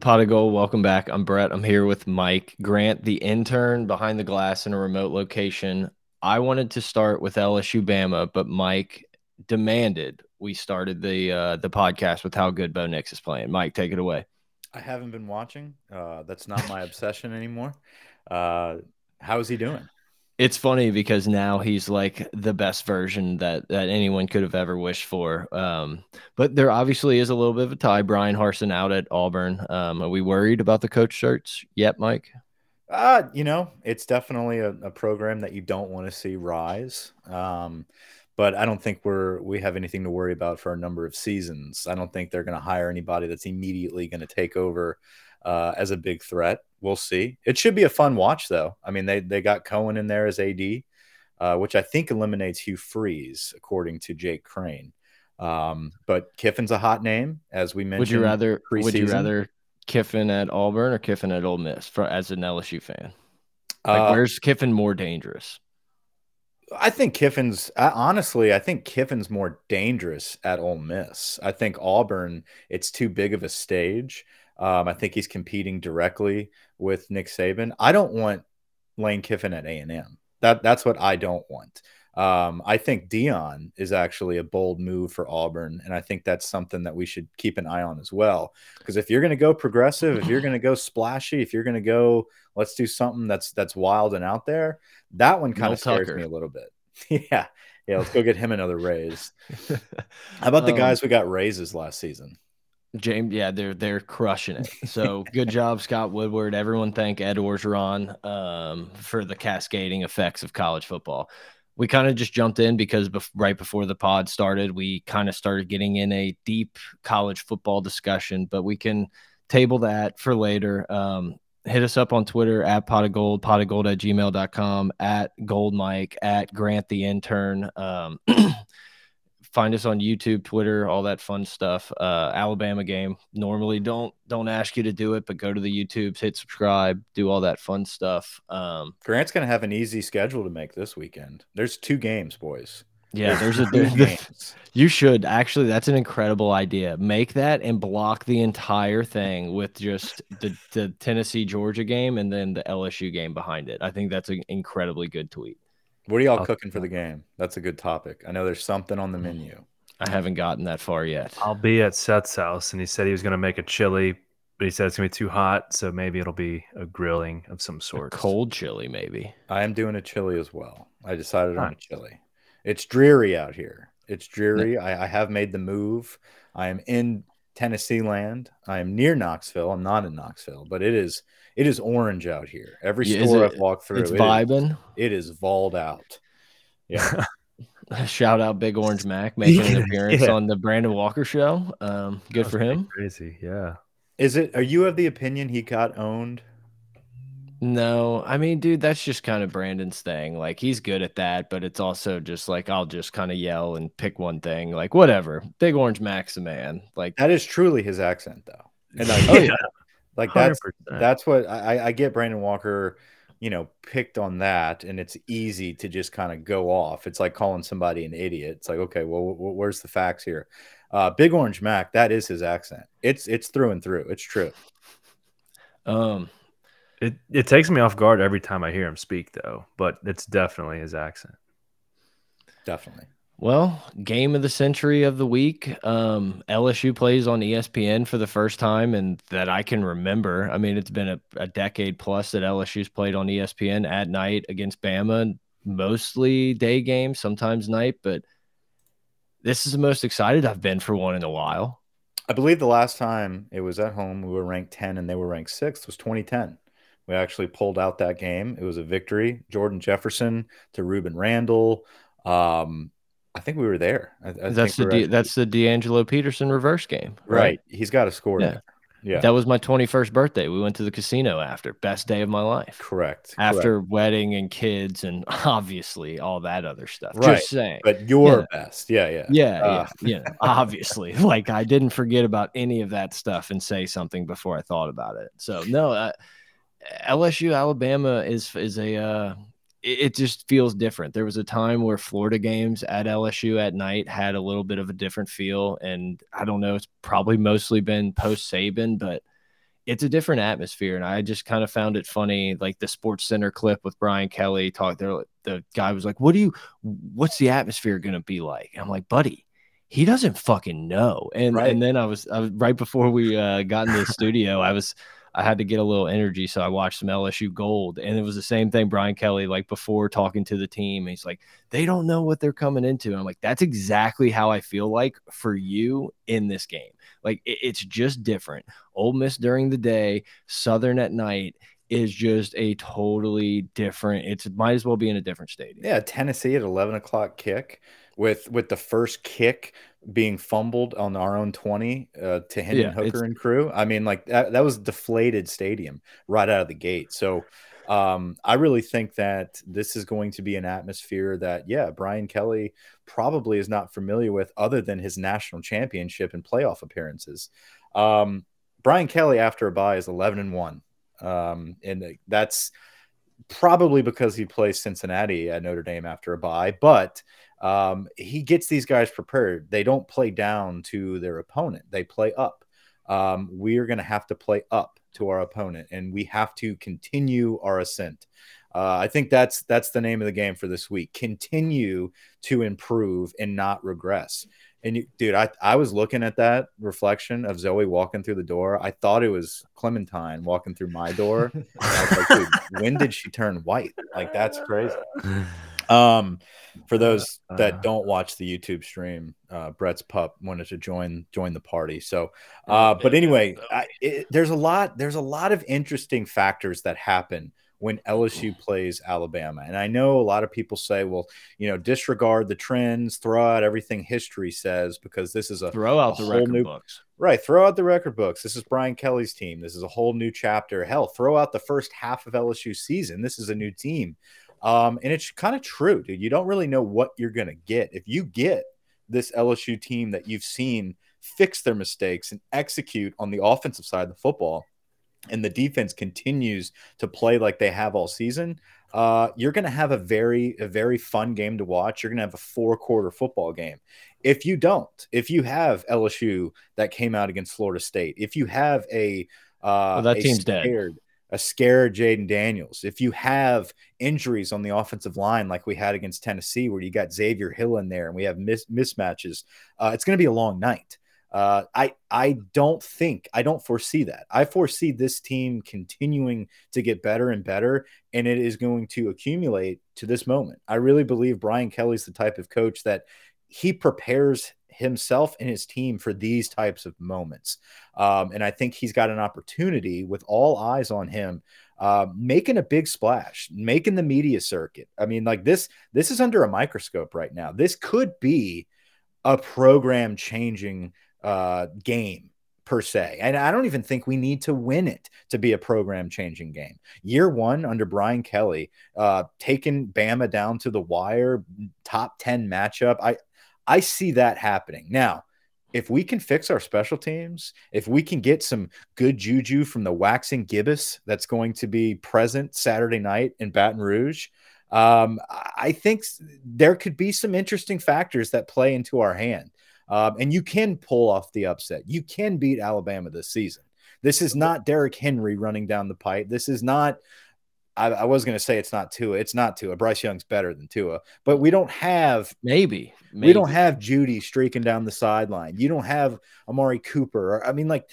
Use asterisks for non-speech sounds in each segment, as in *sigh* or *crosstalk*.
Pod of Geauxld. Welcome back. I'm Brett. I'm here with Mike Grant, the intern behind the glass in a remote location. I wanted to start with LSU Bama, but Mike demanded we started the uh, the podcast with how good Bo Nix is playing. Mike, take it away. I haven't been watching. Uh, that's not my obsession anymore. Uh, how is he doing? It's funny because now he's like the best version that that anyone could have ever wished for. Um, but there obviously is a little bit of a tie. Bryan Harsin out at Auburn. Um, are we worried about the coach search yet, Mike? Uh, you know, it's definitely a, a program that you don't want to see rise. Um, but I don't think we're we have anything to worry about for a number of seasons. I don't think they're going to hire anybody that's immediately going to take over uh, as a big threat. We'll see. It should be a fun watch, though. I mean, they they got Cohen in there as AD, uh, which I think eliminates Hugh Freeze, according to Jake Crain. Um, but Kiffin's a hot name, as we mentioned. Would you rather? Would you rather Kiffin at Auburn or Kiffin at Ole Miss for as an LSU fan? Like, uh, where's Kiffin more dangerous? I think Kiffin's honestly, I think Kiffin's more dangerous at Ole Miss. I think Auburn, it's too big of a stage. Um, I think he's competing directly with Nick Saban. I don't want Lane Kiffin at A and M. That that's what I don't want. Um, I think Deion is actually a bold move for Auburn, and I think that's something that we should keep an eye on as well. Because if you're going to go progressive, if you're going to go splashy, if you're going to go, let's do something that's that's wild and out there. That one kind of scares Tucker. me a little bit. *laughs* yeah, yeah. Let's go get him another raise. *laughs* How about the um, guys we got raises last season? James, yeah, they're they're crushing it. So good job, Scott Woodward. Everyone thank Ed Orgeron um, for the cascading effects of college football. We kind of just jumped in because right before the pod started, we kind of started getting in a deep college football discussion, but we can table that for later. Um, hit us up on Twitter at pod of geauxld, pod of geauxld at gmail.com, at gold mike, at grant the intern. Um, *clears throat* find us on YouTube, Twitter, all that fun stuff. Uh, Alabama game. Normally don't don't ask you to do it, but go to the YouTubes, hit subscribe, do all that fun stuff. Um, Grant's gonna have an easy schedule to make this weekend. There's two games, boys. Yeah, there's a there's, you should actually. That's an incredible idea. Make that and block the entire thing with just the the Tennessee Georgia game and then the LSU game behind it. I think that's an incredibly good tweet. What are y'all cooking for the game? That's a good topic. I know there's something on the mm. menu. I haven't gotten that far yet. I'll be at Seth's house, and he said he was going to make a chili, but he said it's going to be too hot, so maybe it'll be a grilling of some sort. Cold chili, maybe. I am doing a chili as well. I decided on a chili. It's dreary out here. It's dreary. I, I have made the move. I am in Tennessee land. I am near Knoxville. I'm not in Knoxville, but it is it is orange out here. Every yeah, store it, I've walked through, it's it vibing. Is, it is volled out. Yeah. *laughs* Shout out Big Orange Mac *laughs* making an appearance yeah. on the Brandon Walker show. Um, good for him. Crazy, yeah. Is it? Are you of the opinion he got owned? No, I mean, dude, that's just kind of Brandon's thing. Like he's good at that, but it's also just like I'll just kind of yell and pick one thing, like whatever. Big Orange Mac's a man. Like that is truly his accent, though. And like, oh yeah, like that's 100%. that's what I, I get. Brandon Walker, you know, picked on that, and it's easy to just kind of go off. It's like calling somebody an idiot. It's like, okay, well, where's the facts here? Uh, Big Orange Mac, that is his accent. It's it's through and through. It's true. Um it it takes me off guard every time I hear him speak, though. But it's definitely his accent. Definitely. Well, game of the century of the week. Um, LSU plays on ESPN for the first time, and that I can remember. I mean, it's been a, a decade plus that LSU's played on ESPN at night against Bama, mostly day games, sometimes night. But this is the most excited I've been for one in a while. I believe the last time it was at home, we were ranked 10 and they were ranked sixth, was 2010. We actually pulled out that game. It was a victory. Jordan Jefferson to Rueben Randle. Um, I think we were there. I, I that's the actually... that's the DeAngelo Peterson reverse game, right? right. He's got to score yeah. there. Yeah, that was my 21st birthday. We went to the casino after best day of my life. Correct. After Correct. wedding and kids and *laughs* obviously all that other stuff. Right. Just saying. But your yeah. best, yeah, yeah, yeah, uh. yeah. *laughs* yeah. Obviously, *laughs* like I didn't forget about any of that stuff and say something before I thought about it. So no. Uh, LSU Alabama is is a uh, it just feels different. There was a time where Florida games at LSU at night had a little bit of a different feel. And I don't know, it's probably mostly been post Saban, but it's a different atmosphere. And I just kind of found it funny, like the Sports Center clip with Brian Kelly talk there. The guy was like, What do you, what's the atmosphere going to be like? And I'm like, Buddy, he doesn't fucking know. And, right. and then I was, I was right before we uh, got in the *laughs* studio, I was, I had to get a little energy. So I watched some LSU Gold, and it was the same thing. Brian Kelly, like before talking to the team, he's like, they don't know what they're coming into. And I'm like, that's exactly how I feel like for you in this game. Like it, it's just different. Ole Miss during the day, Southern at night is just a totally different. It's might as well be in a different stadium. Yeah, Tennessee at 11 o'clock kick with with the first kick being fumbled on our own 20 uh, to Hendon yeah, Hooker and crew. I mean, like that, that was deflated stadium right out of the gate. So um, I really think that this is going to be an atmosphere that, yeah, Brian Kelly probably is not familiar with other than his national championship and playoff appearances. Um, Brian Kelly, after a bye, is 11 and 1. Um, and that's probably because he plays Cincinnati at Notre Dame after a bye, but um, he gets these guys prepared. They don't play down to their opponent, they play up. Um, we are going to have to play up to our opponent, and we have to continue our ascent. Uh, I think that's that's the name of the game for this week. Continue to improve and not regress. And you, dude, I, I was looking at that reflection of Zoe walking through the door. I thought it was Clementine walking through my door. like, when did she turn white? Like that's crazy. *laughs* Um, for those that uh. don't watch the YouTube stream, uh, Brett's pup wanted to join join the party. So, uh, but anyway, I, it, there's a lot there's a lot of interesting factors that happen when LSU plays Alabama. And I know a lot of people say, well, you know, disregard the trends, throw out everything history says because this is a throw out a the record new, books. Right, throw out the record books. This is Brian Kelly's team. This is a whole new chapter. Hell, throw out the first half of LSU season. This is a new team. Um, and it's kind of true, dude. You don't really know what you're going to get. If you get this LSU team that you've seen fix their mistakes and execute on the offensive side of the football, and the defense continues to play like they have all season, uh, you're going to have a very, a very fun game to watch. You're going to have a four quarter football game. If you don't, if you have LSU that came out against Florida State, if you have a, uh, well, that team's scared, dead a scare Jayden Daniels, if you have injuries on the offensive line like we had against Tennessee, where you got Xavier Hill in there and we have mis- mismatches, uh, it's going to be a long night. Uh, I I don't think I don't foresee that. I foresee this team continuing to get better and better, and it is going to accumulate to this moment. I really believe Brian Kelly's the type of coach that he prepares himself and his team for these types of moments. Um, and I think he's got an opportunity with all eyes on him, uh, making a big splash, making the media circuit. I mean, like this, this is under a microscope right now. This could be a program changing uh, game per se. And I don't even think we need to win it to be a program changing game. Year one under Brian Kelly, uh, taking Bama down to the wire, top 10 matchup. I, I see that happening. Now, if we can fix our special teams, if we can get some good juju from the waxing gibbous that's going to be present Saturday night in Baton Rouge, um, I think there could be some interesting factors that play into our hand. Um, and you can pull off the upset. You can beat Alabama this season. This is not Derrick Henry running down the pipe. This is not I, I was going to say it's not Tua. It's not Tua. Bryce Young's better than Tua, but we don't have maybe, maybe. we don't have Jeudy streaking down the sideline. You don't have Amari Cooper. I mean, like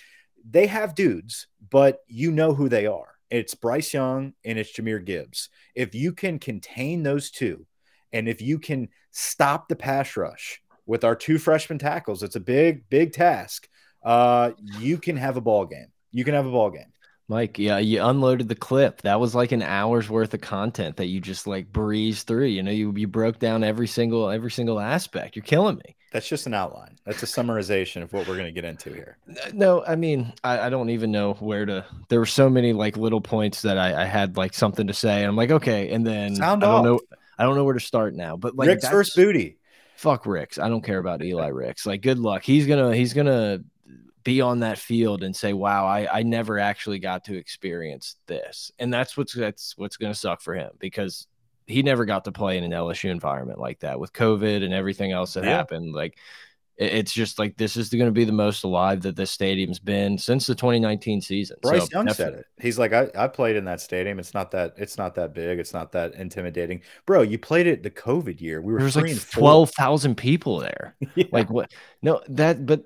they have dudes, but you know who they are. It's Bryce Young and it's Jahmyr Gibbs. If you can contain those two, and if you can stop the pass rush with our two freshman tackles, it's a big, big task. Uh, you can have a ball game. You can have a ball game. Mike, yeah, you unloaded the clip. That was like an hour's worth of content that you just like breezed through. You know, you you broke down every single every single aspect. You're killing me. That's just an outline. That's a summarization of what we're going to get into here. No, I mean, I, I, don't even know where to. There were so many like little points that I, I had like something to say. I'm like, okay, and then Sound I don't know. I don't know where to start now. But like Rick's first Boutte. Fuck Ricks. I don't care about Eli Ricks. Like, good luck. He's gonna he's gonna be on that field and say, "Wow, I, I never actually got to experience this," and that's what's that's what's going to suck for him because he never got to play in an LSU environment like that with COVID and everything else that yeah. happened. Like it's just like this is going to be the most alive that this stadium's been since the 2019 season. Bryce so Young said it. He's like, I, I played in that stadium. It's not that it's not that big. It's not that intimidating, bro. You played it the COVID year. We were there's like 12,000 people there. *laughs* yeah. Like what? No, that but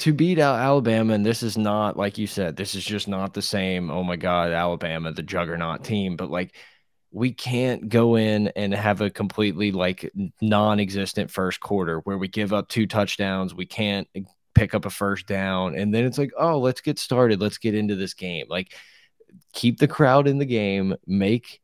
to beat out Alabama, and this is not like you said, this is just not the same. Oh my God, Alabama, the juggernaut team, but like we can't go in and have a completely like non-existent first quarter where we give up two touchdowns we can't pick up a first down and then it's like oh let's get started let's get into this game like keep the crowd in the game make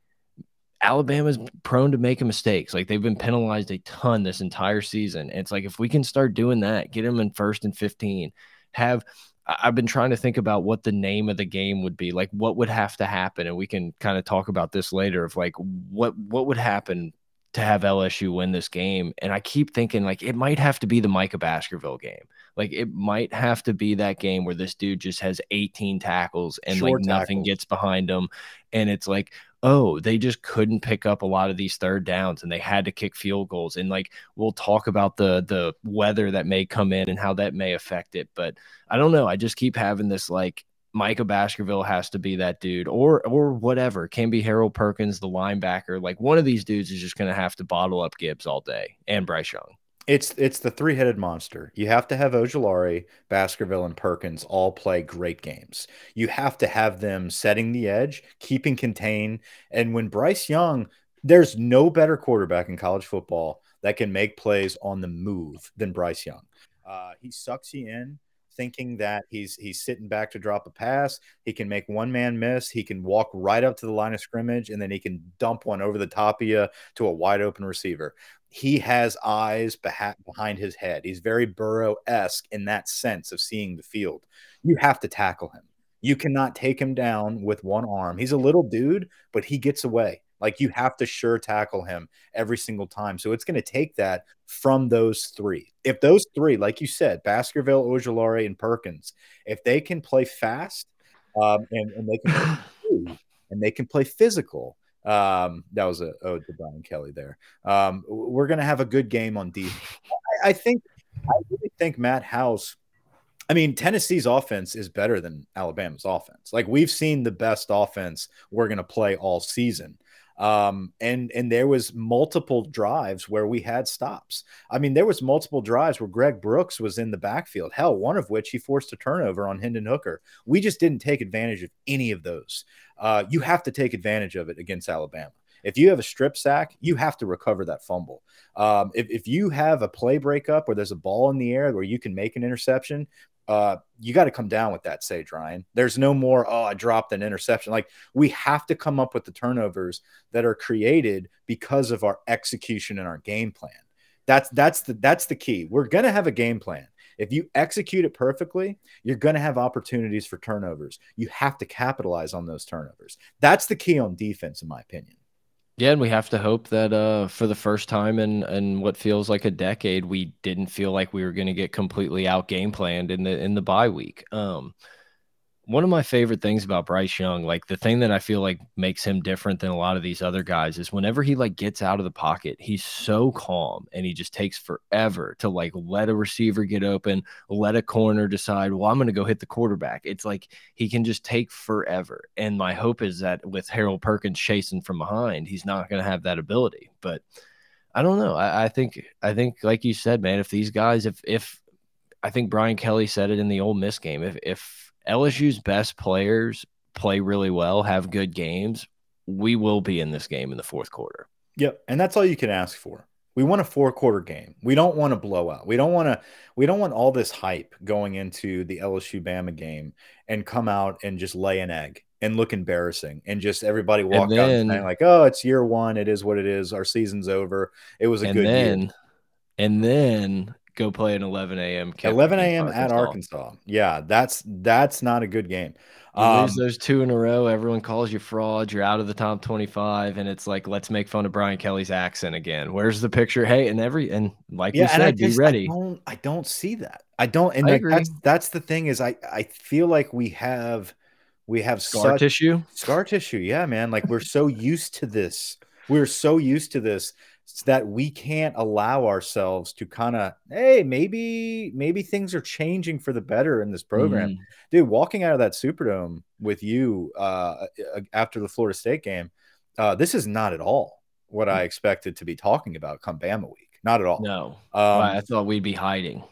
Alabama's prone to making mistakes. Like they've been penalized a ton this entire season. it's like if we can start doing that, get them in first and 15, have I've been trying to think about what the name of the game would be. Like what would have to happen and we can kind of talk about this later of like what what would happen to have LSU win this game. And I keep thinking like it might have to be the Micah Baskerville game. Like it might have to be that game where this dude just has 18 tackles and Short like nothing tackles. gets behind him. And it's like, oh, they just couldn't pick up a lot of these third downs and they had to kick field goals. And like we'll talk about the the weather that may come in and how that may affect it. But I don't know. I just keep having this like Micah Baskerville has to be that dude, or or whatever. Can be Harold Perkins, the linebacker. Like one of these dudes is just gonna have to bottle up Gibbs all day and Bryce Young. It's it's the three headed monster. You have to have Ojulari, Baskerville, and Perkins all play great games. You have to have them setting the edge, keeping contain. And when Bryce Young, there's no better quarterback in college football that can make plays on the move than Bryce Young. Uh, he sucks you in thinking that he's he's sitting back to drop a pass. He can make one man miss. He can walk right up to the line of scrimmage and then he can dump one over the top of you to a wide open receiver. He has eyes behind his head. He's very Burrow esque in that sense of seeing the field. You have to tackle him. You cannot take him down with one arm. He's a little dude, but he gets away. Like you have to sure tackle him every single time. So it's going to take that from those three. If those three, like you said, Baskerville, Ojulari, and Perkins, if they can play fast um, and, and they can *sighs* play and they can play physical, um, that was a ode to Brian Kelly there. Um, we're going to have a good game on defense. I, I think, I really think Matt House. I mean, Tennessee's offense is better than Alabama's offense. Like we've seen the best offense we're going to play all season. Um, and and there was multiple drives where we had stops. I mean, there was multiple drives where Greg Brooks was in the backfield. Hell, one of which he forced a turnover on Hendon Hooker. We just didn't take advantage of any of those. Uh, you have to take advantage of it against Alabama. If you have a strip sack, you have to recover that fumble. Um, if, if you have a play breakup where there's a ball in the air where you can make an interception, uh, you got to come down with that, Sage Ryan. There's no more, oh, I dropped an interception. Like we have to come up with the turnovers that are created because of our execution and our game plan. That's that's the that's the key. We're gonna have a game plan. If you execute it perfectly, you're to have opportunities for turnovers. You have to capitalize on those turnovers. That's the key on defense, in my opinion. Yeah, and we have to hope that uh, for the first time in in what feels like a decade, we didn't feel like we were going to get completely out game planned in the in the bye week. Um, one of my favorite things about Bryce Young, like the thing that I feel like makes him different than a lot of these other guys is whenever he like gets out of the pocket, he's so calm and he just takes forever to like let a receiver get open, let a corner decide, well, I'm going to go hit the quarterback. It's like he can just take forever. And my hope is that with Harold Perkins chasing from behind, he's not going to have that ability. But I don't know. I, I think, I think, like you said, man, if these guys, if, if, I think Brian Kelly said it in the Ole Miss game, if, if, LSU's best players play really well, have good games, we will be in this game in the fourth quarter. Yep, and that's all you can ask for. We want a four quarter game. We don't want to blow out. We don't want to. We don't want all this hype going into the LSU Bama game and come out and just lay an egg and look embarrassing and just everybody walk then, out and saying like, "Oh, it's year one. It is what it is. Our season's over. It was a good then, year." And then go play an 11 a.m. 11 a.m. at Arkansas. Yeah, that's that's not a good game. You um, lose those two in a row. Everyone calls you fraud. You're out of the top 25, and it's like let's make fun of Brian Kelly's accent again. Where's the picture? Hey, and every and like yeah, you said, just, be ready. I don't, I don't see that. I don't. And I like, that's that's the thing is I I feel like we have we have scar tissue. Scar tissue. Yeah, man. Like we're so used to this We're so used to this that we can't allow ourselves to kind of, hey, maybe maybe things are changing for the better in this program. Mm. Dude, walking out of that Superdome with you uh, after the Florida State game, uh, this is not at all what I expected to be talking about come Bama week. Not at all. No, Um, I thought we'd be hiding.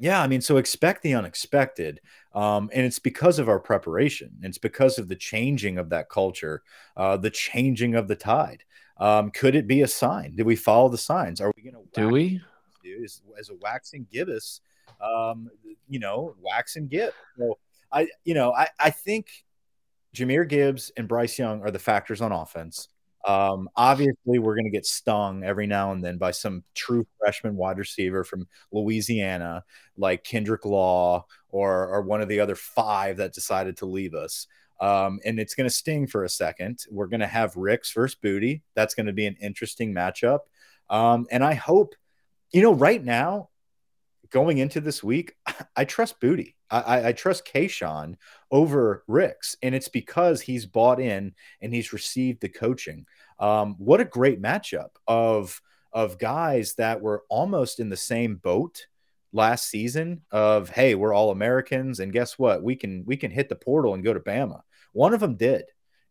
Yeah, I mean, so expect the unexpected. Um, and it's because of our preparation. It's because of the changing of that culture, uh, the changing of the tide. Um, could it be a sign? Did we follow the signs? Are we going to Do we? as, as a waxing gibbous, um, you know, wax and give. So I, you know, I, I think Jahmyr Gibbs and Bryce Young are the factors on offense. Um, obviously, we're going to get stung every now and then by some true freshman wide receiver from Louisiana, like Kendrick Law or or one of the other five that decided to leave us. Um, and it's going to sting for a second. We're going to have Ricks versus Boutte. That's going to be an interesting matchup. Um, and I hope, you know, right now, going into this week, *laughs* I trust Boutte. I, I, trust Kayshon over Ricks, and it's because he's bought in and he's received the coaching. Um, what a great matchup of of guys that were almost in the same boat last season. Of hey, we're all Americans, and guess what? We can we can hit the portal and go to Bama. One of them did,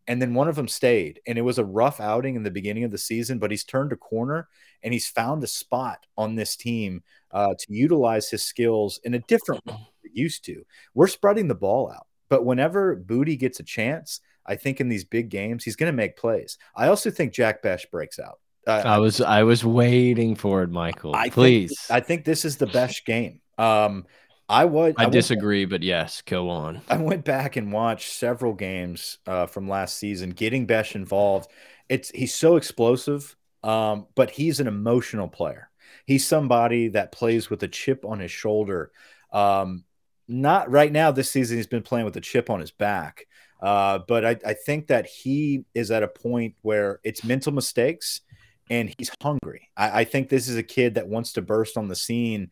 and then one of them stayed, and it was a rough outing in the beginning of the season. But he's turned a corner and he's found a spot on this team uh, to utilize his skills in a different *clears throat* used to. We're spreading the ball out, but whenever Boutte gets a chance, I think in these big games he's going to make plays. I also think Jack Bech breaks out. Uh, I was I was waiting for it, Michael. I think- Please. I think this is the best game. Um, I would. I went- disagree, but yes, go on. I went back and watched several games uh, from last season, getting Bech involved. It's he's so explosive, um, but he's an emotional player. He's somebody that plays with a chip on his shoulder. Um, not right now this season, he's been playing with a chip on his back. Uh, but I, I think that he is at a point where it's mental mistakes and he's hungry. I, I think this is a kid that wants to burst on the scene.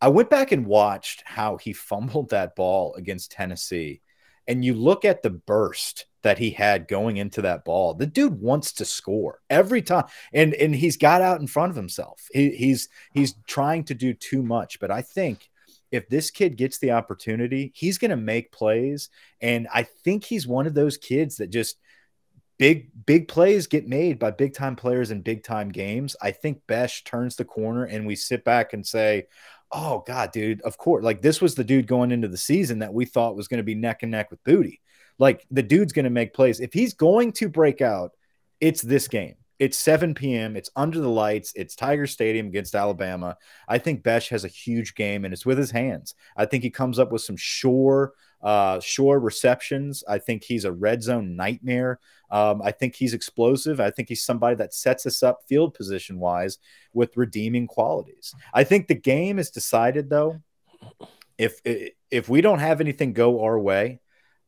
I went back and watched how he fumbled that ball against Tennessee. And you look at the burst that he had going into that ball. The dude wants to score every time. And and he's got out in front of himself. He, he's he's trying to do too much. But I think if this kid gets the opportunity, he's going to make plays. And I think he's one of those kids that just big big plays get made by big time players in big time games. I think Bech turns the corner and we sit back and say, "Oh god, dude, of course. Like this was the dude going into the season that we thought was going to be neck and neck with Boutte. Like the dude's going to make plays. If he's going to break out, it's this game. It's 7 p.m. It's under the lights. It's Tiger Stadium against Alabama. I think Bech has a huge game and it's with his hands. I think he comes up with some sure, uh, sure receptions. I think he's a red zone nightmare. Um, I think he's explosive. I think he's somebody that sets us up field position wise with redeeming qualities. I think the game is decided though. If if we don't have anything go our way,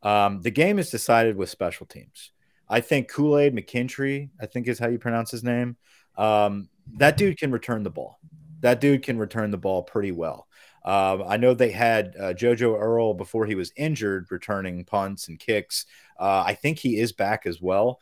um, the game is decided with special teams. I think Kool Aid McKinstry, I think is how you pronounce his name. Um, that dude can return the ball. That dude can return the ball pretty well. Um, I know they had uh, JoJo Earle before he was injured, returning punts and kicks. Uh, I think he is back as well.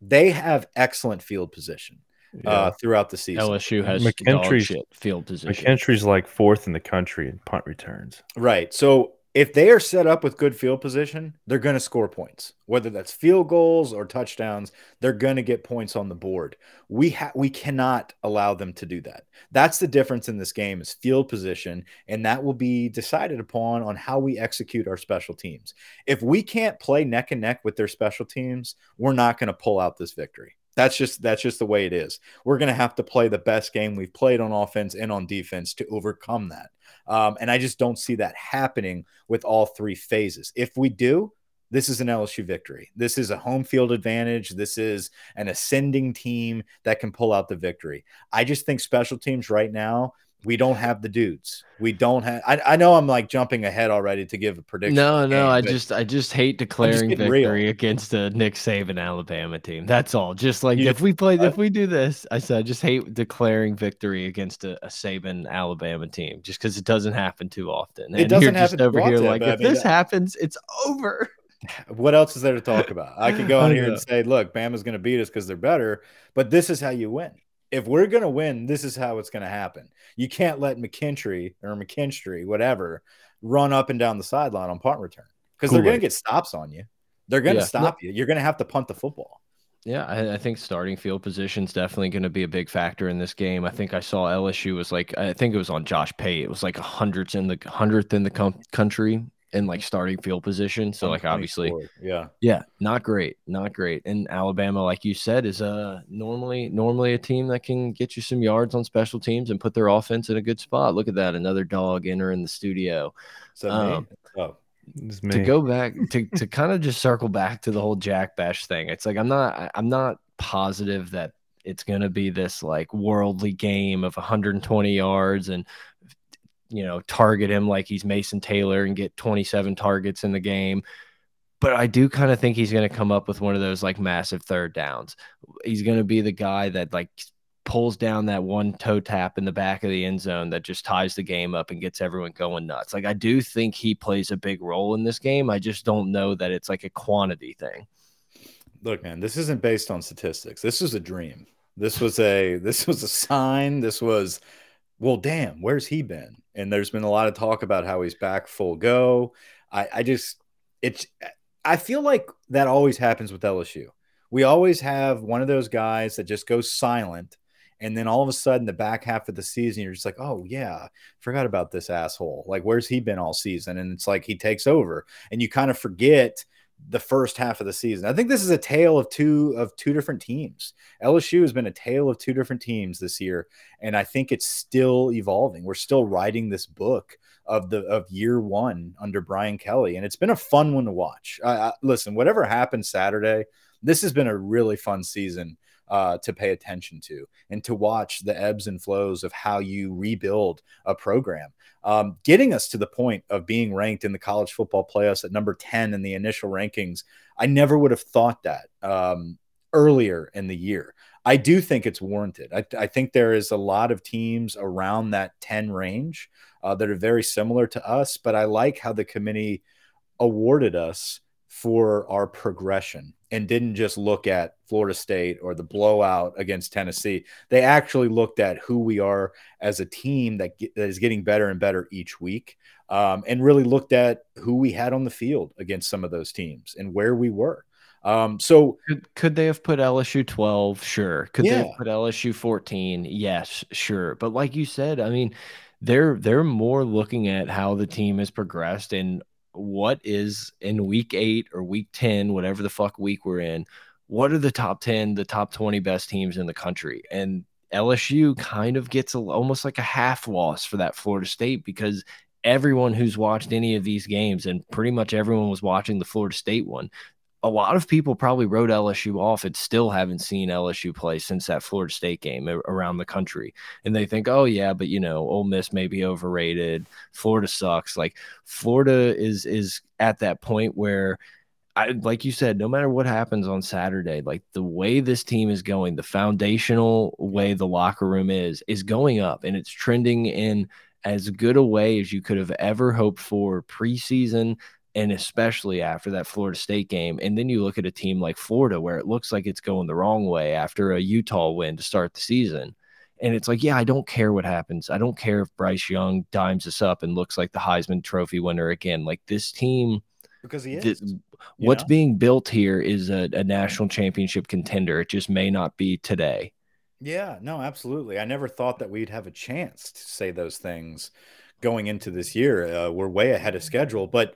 They have excellent field position uh, throughout the season. LSU has McKinstry's- dog shit field position. McKinstry's like fourth in the country in punt returns. Right. So if they are set up with good field position, they're going to score points. Whether that's field goals or touchdowns, they're going to get points on the board. We ha- we cannot allow them to do that. That's the difference in this game is field position, and that will be decided upon on how we execute our special teams. If we can't play neck and neck with their special teams, we're not going to pull out this victory. That's just that's just the way it is. We're going to have to play the best game we've played on offense and on defense to overcome that. Um, and I just don't see that happening with all three phases. If we do, this is an LSU victory. This is a home field advantage. This is an ascending team that can pull out the victory. I just think special teams right now, we don't have the dudes. We don't have. I, I know I'm like jumping ahead already to give a prediction. No, no, game, I just I just hate declaring real. victory against a Nick Saban Alabama team. That's all. Just like You if we play uh, if we do this, I said I just hate declaring victory against a, a Saban Alabama team just because it doesn't happen too often. It doesn't just happen over here often, like I if mean, this that- happens, it's over. *laughs* what else is there to talk about? I could go *laughs* on here and say, look, Bama's going to beat us because they're better, but this is how you win. If we're going to win, this is how it's going to happen. You can't let McKinstry or McKinstry, whatever, run up and down the sideline on punt return because they're going to get stops on you. They're going to yeah. stop you. You're going to have to punt the football. Yeah, I, I, think starting field position is definitely going to be a big factor in this game. I think I saw LSU was like, I think it was on Josh Pate. It was like hundreds in the hundredth in the country in like starting field position. So like obviously, yeah, yeah, not great, not great. And Alabama, like you said, is uh normally normally a team that can get you some yards on special teams and put their offense in a good spot. Look at that, another dog entering the studio. So um, oh to go back to to kind of just circle back to the whole Jack Bech thing. It's like I'm not I'm not positive that it's going to be this like worldly game of 120 yards and you know target him like he's Mason Taylor and get 27 targets in the game. But I do kind of think he's going to come up with one of those like massive third downs. He's going to be the guy that like pulls down that one toe tap in the back of the end zone that just ties the game up and gets everyone going nuts. Like I do think he plays a big role in this game. I just don't know that it's like a quantity thing. Look, man, this isn't based on statistics. This was a dream. This was a this was a sign. This was well, damn, where's he been? And there's been a lot of talk about how he's back full go. I, I just it's I feel like that always happens with LSU. We always have one of those guys that just goes silent and then all of a sudden, the back half of the season, you're just like, oh, yeah, forgot about this asshole. Like, where's he been all season? And it's like he takes over, and you kind of forget the first half of the season. I think this is a tale of two of two different teams. LSU has been a tale of two different teams this year, and I think it's still evolving. We're still writing this book of the of year one under Brian Kelly, and it's been a fun one to watch. Uh, listen, whatever happened Saturday, this has been a really fun season uh, to pay attention to and to watch the ebbs and flows of how you rebuild a program. Um, getting us to the point of being ranked in the college football playoffs at number 10 in the initial rankings, I never would have thought that um, earlier in the year. I do think it's warranted. I, I, think there is a lot of teams around that 10 range uh, that are very similar to us, but I like how the committee awarded us for our progression and didn't just look at Florida State or the blowout against Tennessee. They actually looked at who we are as a team that, get, that is getting better and better each week, um, and really looked at who we had on the field against some of those teams and where we were. Um, so could, could they have put LSU 12? Sure. Could yeah. they have put LSU 14? Yes, sure. But like you said, I mean, they're they're more looking at how the team has progressed and what is in week eight or week 10, whatever the fuck week we're in, what are the top 10, the top 20 best teams in the country? And LSU kind of gets a, almost like a half loss for that Florida State because everyone who's watched any of these games, and pretty much everyone was watching the Florida State one, a lot of people probably wrote LSU off and still haven't seen LSU play since that Florida State game around the country. And they think, oh yeah, but you know, Ole Miss may be overrated. Florida sucks. Like Florida is is at that point where I like you said, no matter what happens on Saturday, like the way this team is going, the foundational way the locker room is, is going up and it's trending in as good a way as you could have ever hoped for preseason and especially after that Florida State game. And then you look at a team like Florida where it looks like it's going the wrong way after a Utah win to start the season. And it's like, yeah, I don't care what happens. I don't care if Bryce Young dimes us up and looks like the Heisman Trophy winner again. Like this team, because he is. This, what's know? being built here is a, a national championship contender. It just may not be today. Yeah, no, absolutely. I never thought that we'd have a chance to say those things going into this year. Uh, we're way ahead of schedule, but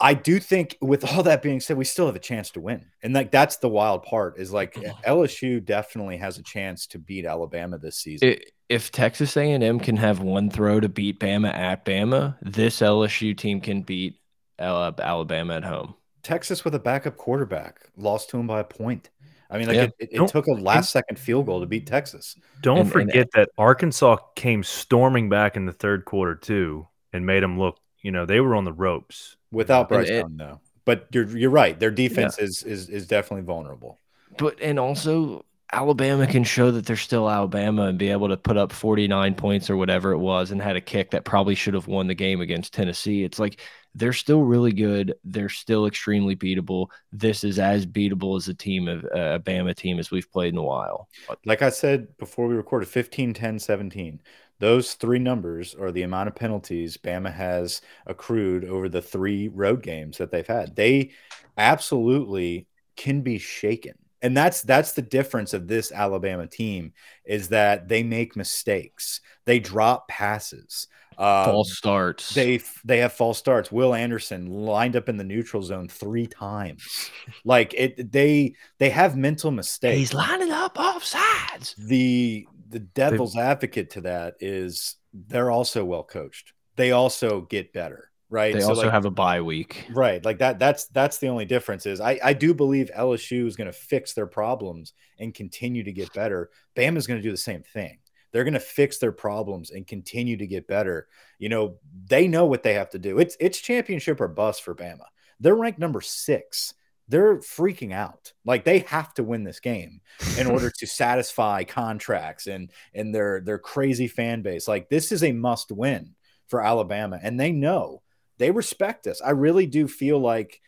I do think, with all that being said, we still have a chance to win, and like that's the wild part is like LSU definitely has a chance to beat Alabama this season. if Texas A&M can have one throw to beat Bama at Bama, this LSU team can beat uh, Alabama at home. Texas with a backup quarterback lost to him by a point. I mean, like yeah. it, it, took a last second field goal to beat Texas. Don't and, forget and, that Arkansas came storming back in the third quarter too and made them look. You know, they were on the ropes without Bryce it, Young, though. But you're you're right. Their defense yeah. is is is definitely vulnerable. But and also Alabama can show that they're still Alabama and be able to put up 49 points or whatever it was and had a kick that probably should have won the game against Tennessee. It's like they're still really good. They're still extremely beatable. This is as beatable as a team of uh, a Bama team as we've played in a while. Like I said before we recorded 15, 10, 17. Those three numbers are the amount of penalties Bama has accrued over the three road games that they've had. They absolutely can be shaken. And that's that's the difference of this Alabama team is that they make mistakes. They drop passes. Um, false starts. They they have false starts. Will Anderson lined up in the neutral zone three times. like it, they they have mental mistakes. He's lining up off sides. The the devil's advocate to that is they're also well coached. They also get better, right? They so also like, have a bye week, right? Like that. That's that's the only difference. Is I I do believe LSU is going to fix their problems and continue to get better. Bama is going to do the same thing. They're going to fix their problems and continue to get better. You know, they know what they have to do. It's it's championship or bust for Bama. They're ranked number six they're freaking out. Like they have to win this game in order *laughs* to satisfy contracts and and their their crazy fan base. Like this is a must win for Alabama, and they know they respect us. I really do feel like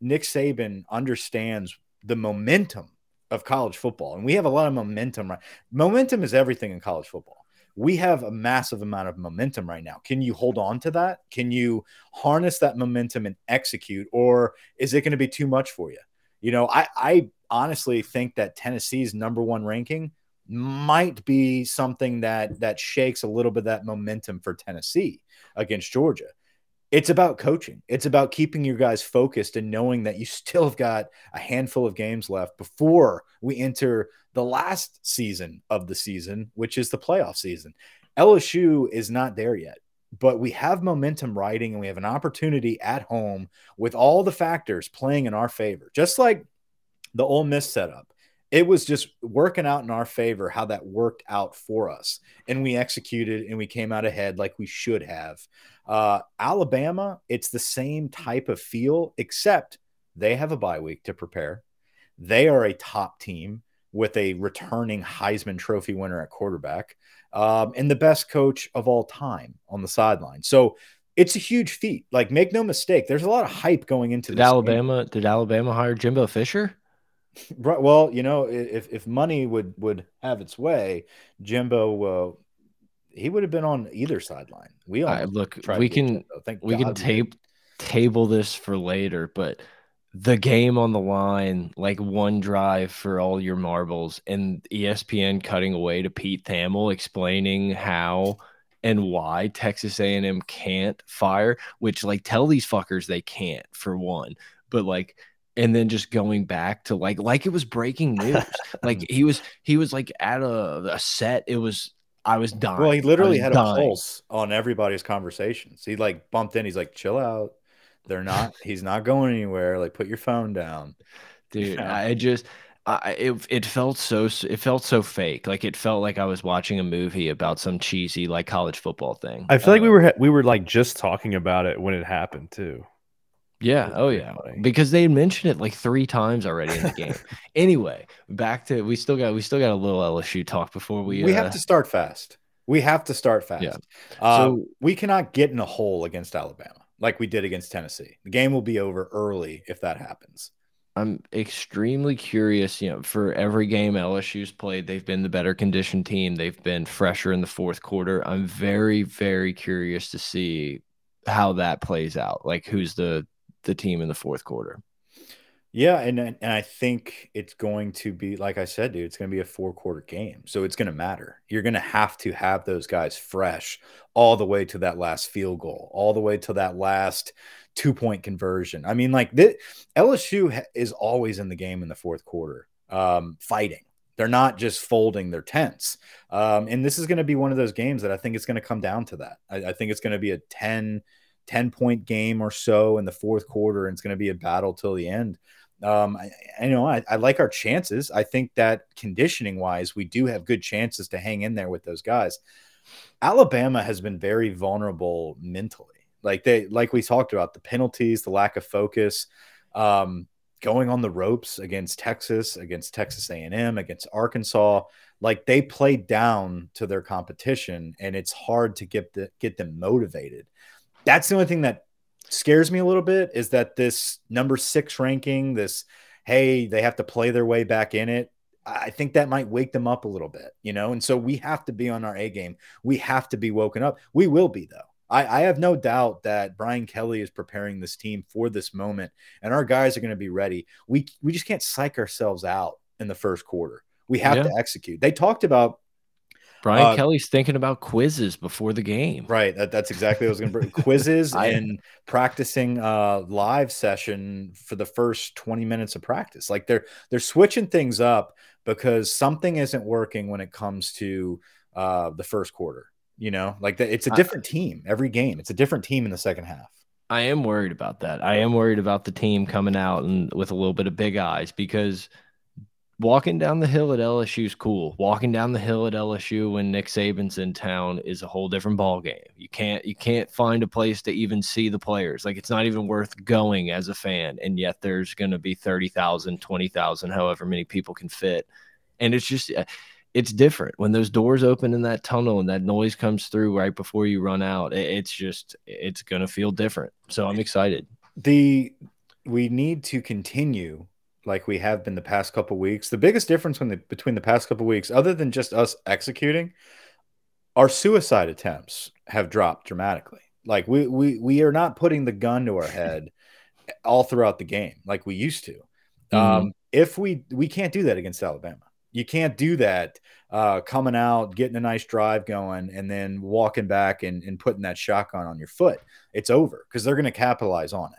Nick Saban understands the momentum of college football, and we have a lot of momentum. Right, momentum is everything in college football we have a massive amount of momentum right now. Can you hold on to that? Can you harness that momentum and execute, or is it going to be too much for you? You know, I, I honestly think that Tennessee's number one ranking might be something that that shakes a little bit of that momentum for Tennessee against Georgia. It's about coaching. It's about keeping your guys focused and knowing that you *laughs* still have got a handful of games left before we enter the last season of the season, which is the playoff season. LSU is not there yet, but we have momentum riding and we have an opportunity at home with all the factors playing in our favor. Just like the Ole Miss setup, it was just working out in our favor how that worked out for us. And we executed and we came out ahead like we should have. Uh, Alabama, it's the same type of feel, except they have a bye week to prepare. They are a top team with a returning Heisman Trophy winner at quarterback um, and the best coach of all time on the sideline. So it's a huge feat. Like, make no mistake, there's a lot of hype going into did Alabama. Game. Did Alabama hire Jimbo Fisher? Right. Well, you know, if if money would would have its way, Jimbo. Uh, he would have been on either sideline. We all right, look. We can we God can tape table this for later, but the game on the line, like one drive for all your marbles, and ESPN cutting away to Pete Thamel explaining how and why Texas A&M can't fire, which like tell these fuckers they can't for one, but like and then just going back to like like it was breaking *laughs* news. like he was he was like at a, a set. It was I was dying. Well, he literally had dying. a pulse on everybody's conversations. He like bumped in. He's like, "Chill out." They're not. *laughs* he's not going anywhere. Like, put your phone down, dude. I just. I, it it felt so it felt so fake. Like it felt like I was watching a movie about some cheesy like college football thing. I feel like we uh, were we were like just talking about it when it happened too. Yeah. Oh yeah. Because they mentioned it like three times already in the game. *laughs* anyway, back to we still got we still got a little LSU talk before we we uh, have to start fast. We have to start fast. Yeah. Uh, so we cannot get in a hole against Alabama like we did against Tennessee. The game will be over early if that happens. I'm extremely curious. You know, for every game LSU's played, they've been the better conditioned team. They've been fresher in the fourth quarter. I'm very, very curious to see how that plays out. Like, who's the the team in the fourth quarter? Yeah, and and I think it's going to be like I said, dude. It's going to be a four quarter game, so it's going to matter. You're going to have to have those guys fresh all the way to that last field goal, all the way to that last two point conversion. I mean, like this, LSU is always in the game in the fourth quarter, um, fighting. They're not just folding their tents. Um, and this is going to be one of those games that I think it's going to come down to that. I, I think it's going to be a 10, 10 point game or so in the fourth quarter, and it's going to be a battle till the end um, I, I know I, I, like our chances. I think that conditioning wise, we do have good chances to hang in there with those guys. Alabama has been very vulnerable mentally. Like they, like we talked about, the penalties, the lack of focus, um, going on the ropes against Texas, against Texas A&M, against Arkansas. Like they play down to their competition, and it's hard to get the, get them motivated. That's the only thing that scares me a little bit is that this number six ranking, this hey, they have to play their way back in it. I think that might wake them up a little bit, you know? And so we have to be on our A game. We have to be woken up. We will be, though. I, I have no doubt that Brian Kelly is preparing this team for this moment, and our guys are going to be ready. We, we just can't psych ourselves out in the first quarter. We have yeah. to execute. They talked about Brian uh, Kelly's thinking about quizzes before the game. Right. That, that's exactly what I was going to bring. quizzes *laughs* and practicing uh live session for the first 20 minutes of practice. Like they're they're switching things up because something isn't working when it comes to uh the first quarter. You know, like the, it's a different I, team every game. It's a different team in the second half. I am worried about that. I am worried about the team coming out and with a little bit of big eyes because – walking down the hill at LSU is cool. Walking down the hill at LSU when Nick Saban's in town is a whole different ball game. You can't you can't find a place to even see the players. Like it's not even worth going as a fan. And yet there's going to be 30,000, 20,000, however many people can fit. And it's just uh, it's different when those doors open in that tunnel and that noise comes through right before you run out. It's just it's going to feel different. So I'm excited. The we need to continue like we have been the past couple weeks. The biggest difference the, between the past couple weeks, other than just us executing, our suicide attempts have dropped dramatically. Like we we we are not putting the gun to our head *laughs* all throughout the game like we used to. Mm-hmm. Um, if we we can't do that against Alabama. You can't do that uh, coming out, getting a nice drive going, and then walking back and, and putting that shotgun on your foot. It's over because they're going to capitalize on it.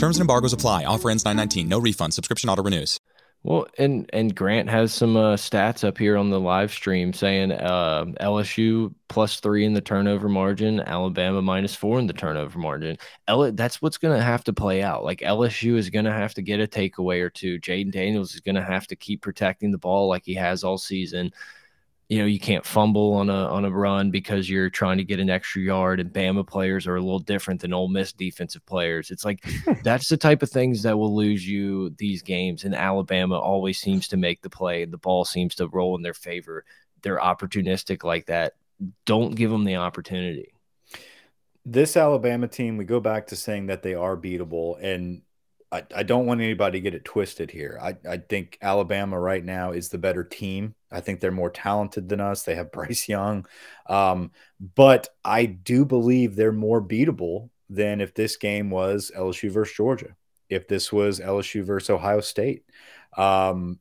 Terms and embargoes apply. Offer ends 919. No refund. Subscription auto renews. Well, and and Grant has some uh, stats up here on the live stream saying uh, LSU plus three in the turnover margin, Alabama minus four in the turnover margin. L- that's what's going to have to play out. Like LSU is going to have to get a takeaway or two. Jayden Daniels is going to have to keep protecting the ball like he has all season you know you can't fumble on a on a run because you're trying to get an extra yard and Bama players are a little different than Ole Miss defensive players. It's like *laughs* that's the type of things that will lose you these games and Alabama always seems to make the play. The ball seems to roll in their favor. They're opportunistic like that. Don't give them the opportunity. This Alabama team, we go back to saying that they are beatable and I, I don't want anybody to get it twisted here. I, I think Alabama right now is the better team. I think they're more talented than us. They have *laughs* Bryce Young. Um, but I do believe they're more beatable than if this game was LSU versus Georgia, if this was LSU versus Ohio State. Um,